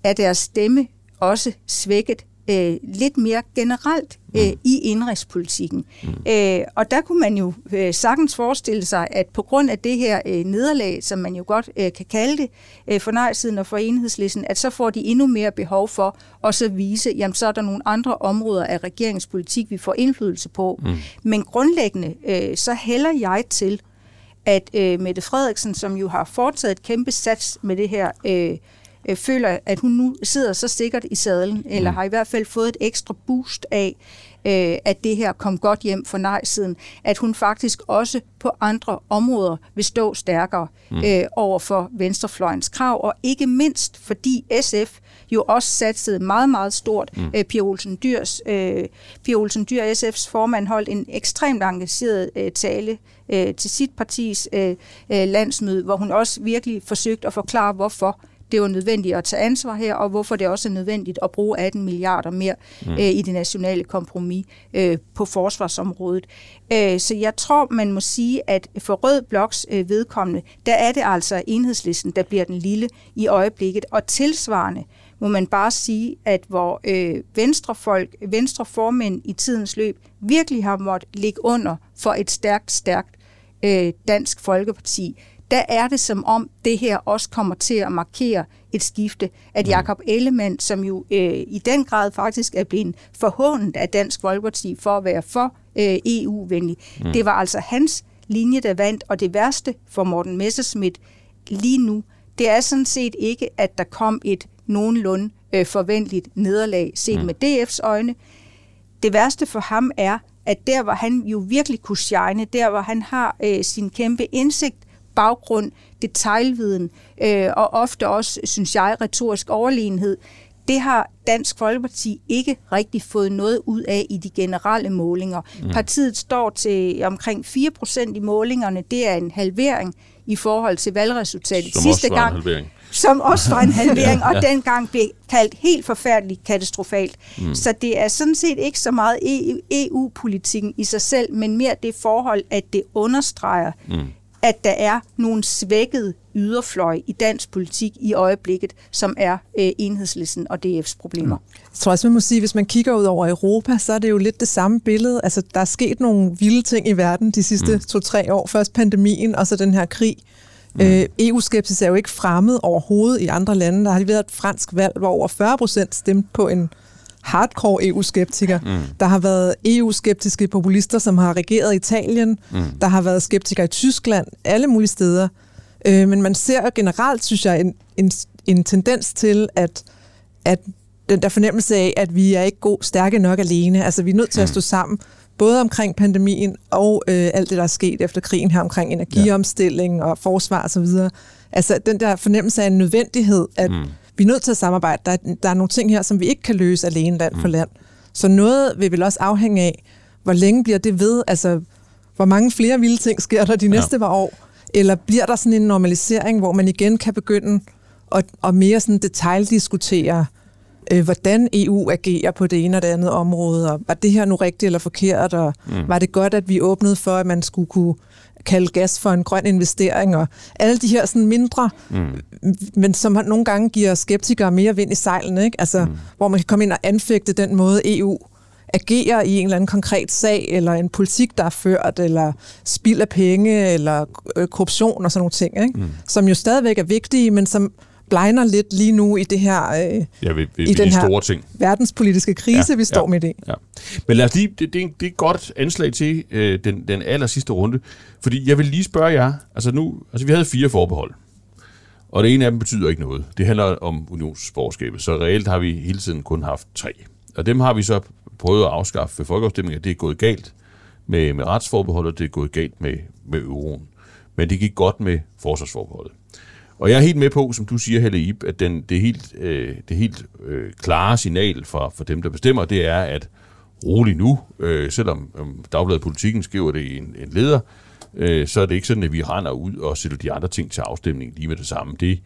Speaker 3: at deres stemme også svækket øh, lidt mere generelt øh, mm. i indrigspolitikken. Mm. Øh, og der kunne man jo øh, sagtens forestille sig, at på grund af det her øh, nederlag, som man jo godt øh, kan kalde det, øh, for nej-siden og for enhedslisten, at så får de endnu mere behov for at så vise, jamen så er der nogle andre områder af regeringspolitik, vi får indflydelse på. Mm. Men grundlæggende, øh, så hælder jeg til, at øh, Mette Frederiksen, som jo har foretaget et kæmpe sats med det her øh, øh, føler, at hun nu sidder så sikkert i sadlen, eller mm. har i hvert fald fået et ekstra boost af, øh, at det her kom godt hjem for nej-siden, at hun faktisk også på andre områder vil stå stærkere mm. øh, over for venstrefløjens krav, og ikke mindst fordi SF jo også satsede meget, meget stort. Mm. Øh, Pia Olsen Dyrs, øh, Pia Olsen Dyr, SF's formand, holdt en ekstremt engageret øh, tale øh, til sit partis øh, øh, landsmøde, hvor hun også virkelig forsøgte at forklare, hvorfor det var nødvendigt at tage ansvar her, og hvorfor det også er nødvendigt at bruge 18 milliarder mere mm. øh, i det nationale kompromis øh, på forsvarsområdet. Øh, så jeg tror, man må sige, at for Rød Bloks øh, vedkommende, der er det altså enhedslisten, der bliver den lille i øjeblikket, og tilsvarende må man bare sige, at hvor øh, venstrefolk, venstreformænd i tidens løb virkelig har måttet ligge under for et stærkt, stærkt øh, dansk folkeparti, der er det som om, det her også kommer til at markere et skifte. At mm. Jakob Ellemann, som jo øh, i den grad faktisk er blevet forhåndet af Dansk Folkeparti for at være for øh, EU-venlig, mm. det var altså hans linje, der vandt, og det værste for Morten Messerschmidt lige nu, det er sådan set ikke, at der kom et nogenlunde øh, forventeligt nederlag set mm. med DF's øjne. Det værste for ham er, at der, hvor han jo virkelig kunne shine, der, hvor han har øh, sin kæmpe indsigt, baggrund, detaljviden øh, og ofte også, synes jeg, retorisk overlegenhed, det har Dansk Folkeparti ikke rigtig fået noget ud af i de generelle målinger. Mm. Partiet står til omkring 4% i målingerne. Det er en halvering i forhold til valgresultatet
Speaker 1: som
Speaker 3: sidste
Speaker 1: gang. En
Speaker 3: som også var en *laughs* halvering, og ja. dengang blev kaldt helt forfærdeligt katastrofalt. Mm. Så det er sådan set ikke så meget EU-politikken i sig selv, men mere det forhold, at det understreger, mm at der er nogle svækkede yderfløj i dansk politik i øjeblikket, som er øh, enhedslisten og DF's problemer. Mm.
Speaker 4: Jeg tror også, man må sige, hvis man kigger ud over Europa, så er det jo lidt det samme billede. Altså, der er sket nogle vilde ting i verden de sidste mm. to-tre år. Først pandemien, og så den her krig. Mm. Øh, EU-skepsis er jo ikke fremmed overhovedet i andre lande. Der har lige været et fransk valg, hvor over 40 procent stemte på en hardcore EU-skeptiker. Mm. Der har været EU-skeptiske populister, som har regeret i Italien. Mm. Der har været skeptikere i Tyskland, alle mulige steder. Øh, men man ser generelt, synes jeg, en, en, en tendens til, at, at den der fornemmelse af, at vi er ikke god, stærke nok alene. Altså, vi er nødt til at mm. stå sammen, både omkring pandemien og øh, alt det, der er sket efter krigen her omkring energiomstilling ja. og forsvar osv. Altså, den der fornemmelse af en nødvendighed, at mm vi er nødt til at samarbejde. Der er, der er nogle ting her, som vi ikke kan løse alene land for mm. land. Så noget vil vel også afhænge af, hvor længe bliver det ved? Altså, hvor mange flere vilde ting sker der de næste ja. par år? Eller bliver der sådan en normalisering, hvor man igen kan begynde at, at mere sådan detaildiskutere, øh, hvordan EU agerer på det ene og det andet område, og var det her nu rigtigt eller forkert, og mm. var det godt, at vi åbnede for, at man skulle kunne kalde gas for en grøn investering, og alle de her sådan mindre, mm. men som nogle gange giver skeptikere mere vind i sejlene, ikke? Altså, mm. hvor man kan komme ind og anfægte den måde, EU agerer i en eller anden konkret sag, eller en politik, der er ført, eller spild af penge, eller øh, korruption og sådan nogle ting, ikke? Mm. som jo stadigvæk er vigtige, men som blegner lidt lige nu i det her øh,
Speaker 1: ja, ved, ved, i den de her store ting.
Speaker 4: verdenspolitiske krise, ja, vi står ja, midt i. Ja.
Speaker 1: Men lad os lige, det, det, er, det er et godt anslag til øh, den, den aller sidste runde, fordi jeg vil lige spørge jer, altså nu, altså vi havde fire forbehold, og det ene af dem betyder ikke noget. Det handler om unionsborgerskabet, så reelt har vi hele tiden kun haft tre. Og dem har vi så prøvet at afskaffe ved folkeafstemninger. Det er gået galt med, med retsforbeholdet, det er gået galt med, med euroen. Men det gik godt med forsvarsforbeholdet. Og jeg er helt med på, som du siger, Helle Ip, at den, det helt, øh, det helt øh, klare signal for, for dem, der bestemmer, det er, at rolig nu, øh, selvom øh, Dagbladet Politikken skriver det i en, en leder, øh, så er det ikke sådan, at vi render ud og sætter de andre ting til afstemning lige med det samme. Det,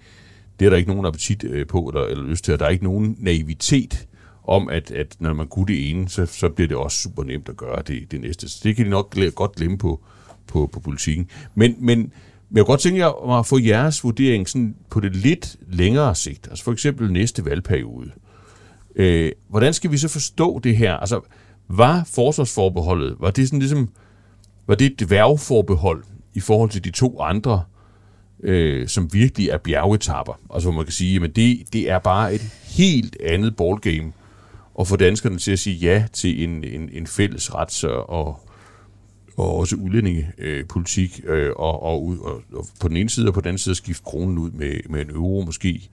Speaker 1: det er der ikke nogen appetit øh, på eller, eller lyst til, og der er ikke nogen naivitet om, at, at når man kunne det ene, så, så bliver det også super nemt at gøre det, det næste. Så det kan de nok godt glemme på, på, på politikken. Men, men men jeg kunne godt tænke jer at få jeres vurdering sådan på det lidt længere sigt, altså for eksempel næste valgperiode. Øh, hvordan skal vi så forstå det her? Altså, var forsvarsforbeholdet, var det sådan ligesom, var det et dværgforbehold i forhold til de to andre, øh, som virkelig er bjergetapper? Altså, hvor man kan sige, at det, det er bare et helt andet ballgame at få danskerne til at sige ja til en, en, en fælles rets- og, og også udlændingepolitik, øh, og, og, og, og på den ene side og på den anden side skifte kronen ud med, med en euro, måske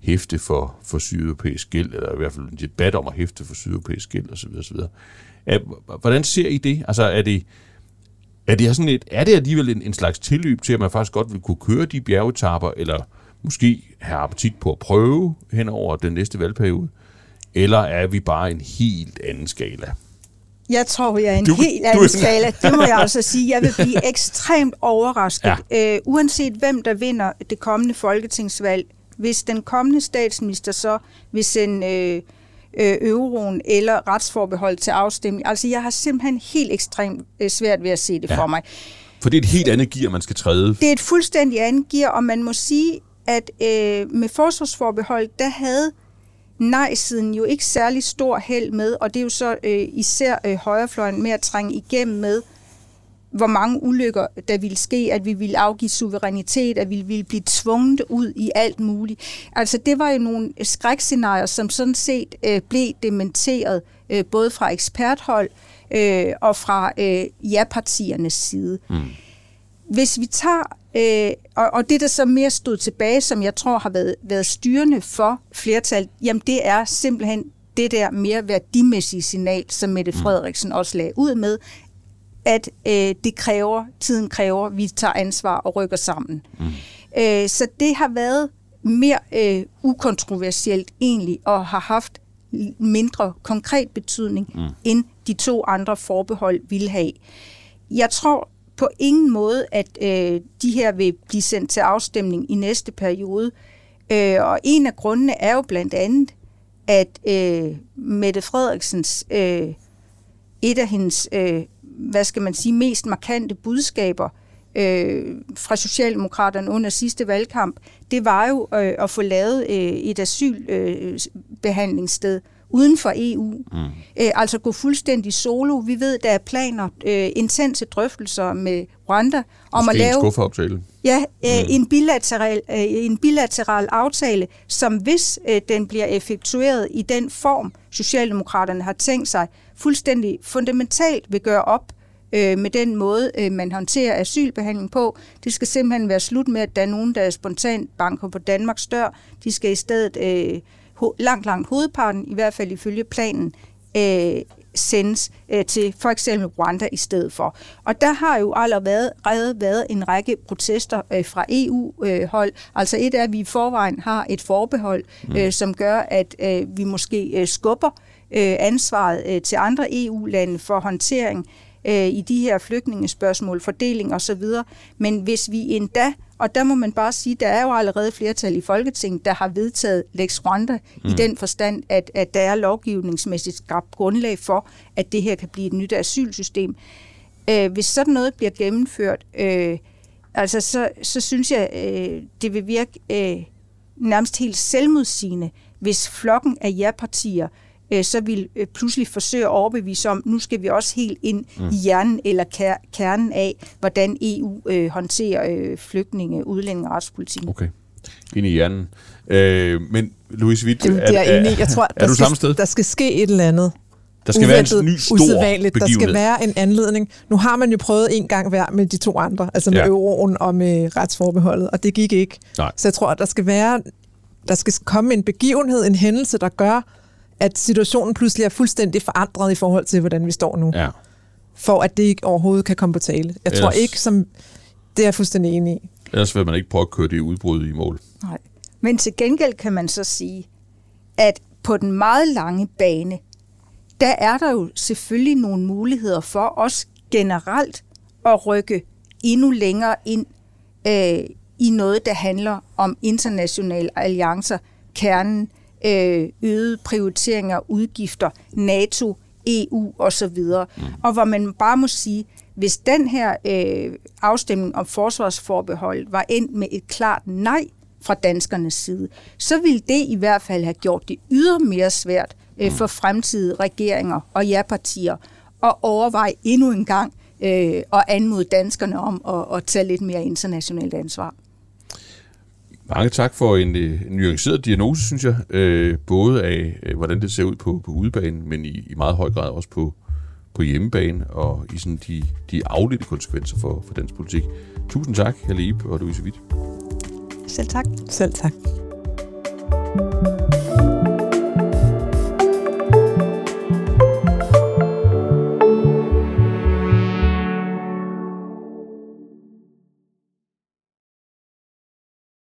Speaker 1: hæfte for, for sydeuropæisk gæld, eller i hvert fald en debat om at hæfte for sydeuropæisk gæld osv. osv. Hvordan ser I det? Altså er det, er det, sådan et, er det alligevel en, en slags tilløb til, at man faktisk godt vil kunne køre de bjergetapper, eller måske have appetit på at prøve hen over den næste valgperiode? Eller er vi bare en helt anden skala?
Speaker 3: Jeg tror, jeg er en du, helt anden du... skala. Det må jeg *laughs* altså sige. Jeg vil blive ekstremt overrasket, ja. øh, uanset hvem der vinder det kommende folketingsvalg. Hvis den kommende statsminister så vil sende øh, øh, euroen eller retsforbehold til afstemning. Altså, jeg har simpelthen helt ekstremt øh, svært ved at se det ja. for mig.
Speaker 1: For det er et helt andet gear, man skal træde.
Speaker 3: Det er et fuldstændig andet gear, og man må sige, at øh, med forsvarsforbehold, der havde nej-siden jo ikke særlig stor held med, og det er jo så øh, især øh, højrefløjen med at trænge igennem med, hvor mange ulykker der ville ske, at vi ville afgive suverænitet, at vi ville blive tvunget ud i alt muligt. Altså det var jo nogle skrækscenarier, som sådan set øh, blev dementeret øh, både fra eksperthold øh, og fra øh, ja-partiernes side. Mm. Hvis vi tager Øh, og, og det, der så mere stod tilbage, som jeg tror har været, været styrende for flertal, jamen det er simpelthen det der mere værdimæssige signal, som Mette mm. Frederiksen også lagde ud med, at øh, det kræver, tiden kræver, vi tager ansvar og rykker sammen. Mm. Øh, så det har været mere øh, ukontroversielt egentlig, og har haft mindre konkret betydning, mm. end de to andre forbehold ville have. Jeg tror på ingen måde, at øh, de her vil blive sendt til afstemning i næste periode. Øh, og en af grundene er jo blandt andet, at øh, Mette Frederiksens, øh, et af hendes, øh, hvad skal man sige, mest markante budskaber øh, fra Socialdemokraterne under sidste valgkamp, det var jo øh, at få lavet øh, et asylbehandlingssted øh, uden for EU. Mm. Øh, altså gå fuldstændig solo. Vi ved, der er planer, øh, intense drøftelser med Rwanda
Speaker 1: om Måske at lave... en skuffeaftale.
Speaker 3: Ja, øh, mm. en, bilateral, øh, en bilateral aftale, som hvis øh, den bliver effektueret i den form, Socialdemokraterne har tænkt sig, fuldstændig fundamentalt vil gøre op øh, med den måde, øh, man håndterer asylbehandling på. Det skal simpelthen være slut med, at der er nogen, der er spontant banker på Danmarks dør. De skal i stedet øh, langt, langt hovedparten, i hvert fald ifølge planen, øh, sendes øh, til for eksempel Rwanda i stedet for. Og der har jo allerede været, en række protester øh, fra EU-hold. Øh, altså et er, at vi i forvejen har et forbehold, mm. øh, som gør, at øh, vi måske øh, skubber øh, ansvaret øh, til andre EU-lande for håndtering øh, i de her flygtningespørgsmål, fordeling osv. Men hvis vi endda og der må man bare sige, der er jo allerede flertal i Folketinget, der har vedtaget Lex Rwanda mm. i den forstand, at, at der er lovgivningsmæssigt skabt grundlag for, at det her kan blive et nyt asylsystem. Øh, hvis sådan noget bliver gennemført, øh, altså så, så synes jeg, øh, det vil virke øh, nærmest helt selvmodsigende, hvis flokken af ja-partier øh, så vil øh, pludselig forsøge at overbevise om, nu skal vi også helt ind mm. i hjernen eller kernen af, hvordan EU øh, håndterer øh, flygtninge, udlændinge og retspolitik.
Speaker 1: Okay, ind i hjernen. Øh, men Louise Witt,
Speaker 4: det, det er, er, enig. Jeg tror, er, er du skal, samme sted? Der skal ske et eller andet.
Speaker 1: Der skal være en ny stor begivenhed.
Speaker 4: Der skal være en anledning. Nu har man jo prøvet en gang hver med de to andre, altså med ja. euroen og med retsforbeholdet, og det gik ikke. Nej. Så jeg tror, at der skal være, der skal komme en begivenhed, en hændelse, der gør, at situationen pludselig er fuldstændig forandret i forhold til, hvordan vi står nu. Ja. For at det ikke overhovedet kan komme på tale. Jeg Ellers, tror ikke, som det er jeg fuldstændig enig i.
Speaker 1: Ellers vil man ikke prøve at køre det udbrud i mål.
Speaker 3: Nej. Men til gengæld kan man så sige, at på den meget lange bane, der er der jo selvfølgelig nogle muligheder for os generelt at rykke endnu længere ind øh, i noget, der handler om internationale alliancer, kernen øh, øgede prioriteringer udgifter, NATO, EU osv. Mm. Og hvor man bare må sige, hvis den her øh, afstemning om forsvarsforbehold var endt med et klart nej fra danskernes side, så ville det i hvert fald have gjort det ydermere svært øh, mm. for fremtidige regeringer og ja-partier at overveje endnu en gang øh, og anmode danskerne om at, at tage lidt mere internationalt ansvar.
Speaker 1: Mange tak for en, øh, en nuanceret diagnose, synes jeg. Øh, både af, øh, hvordan det ser ud på, på udebanen, men i, i meget høj grad også på, på hjemmebane og i sådan de, de afledte konsekvenser for, for dansk politik. Tusind tak, Halle og Louise Witt.
Speaker 3: Selv tak.
Speaker 4: Selv tak.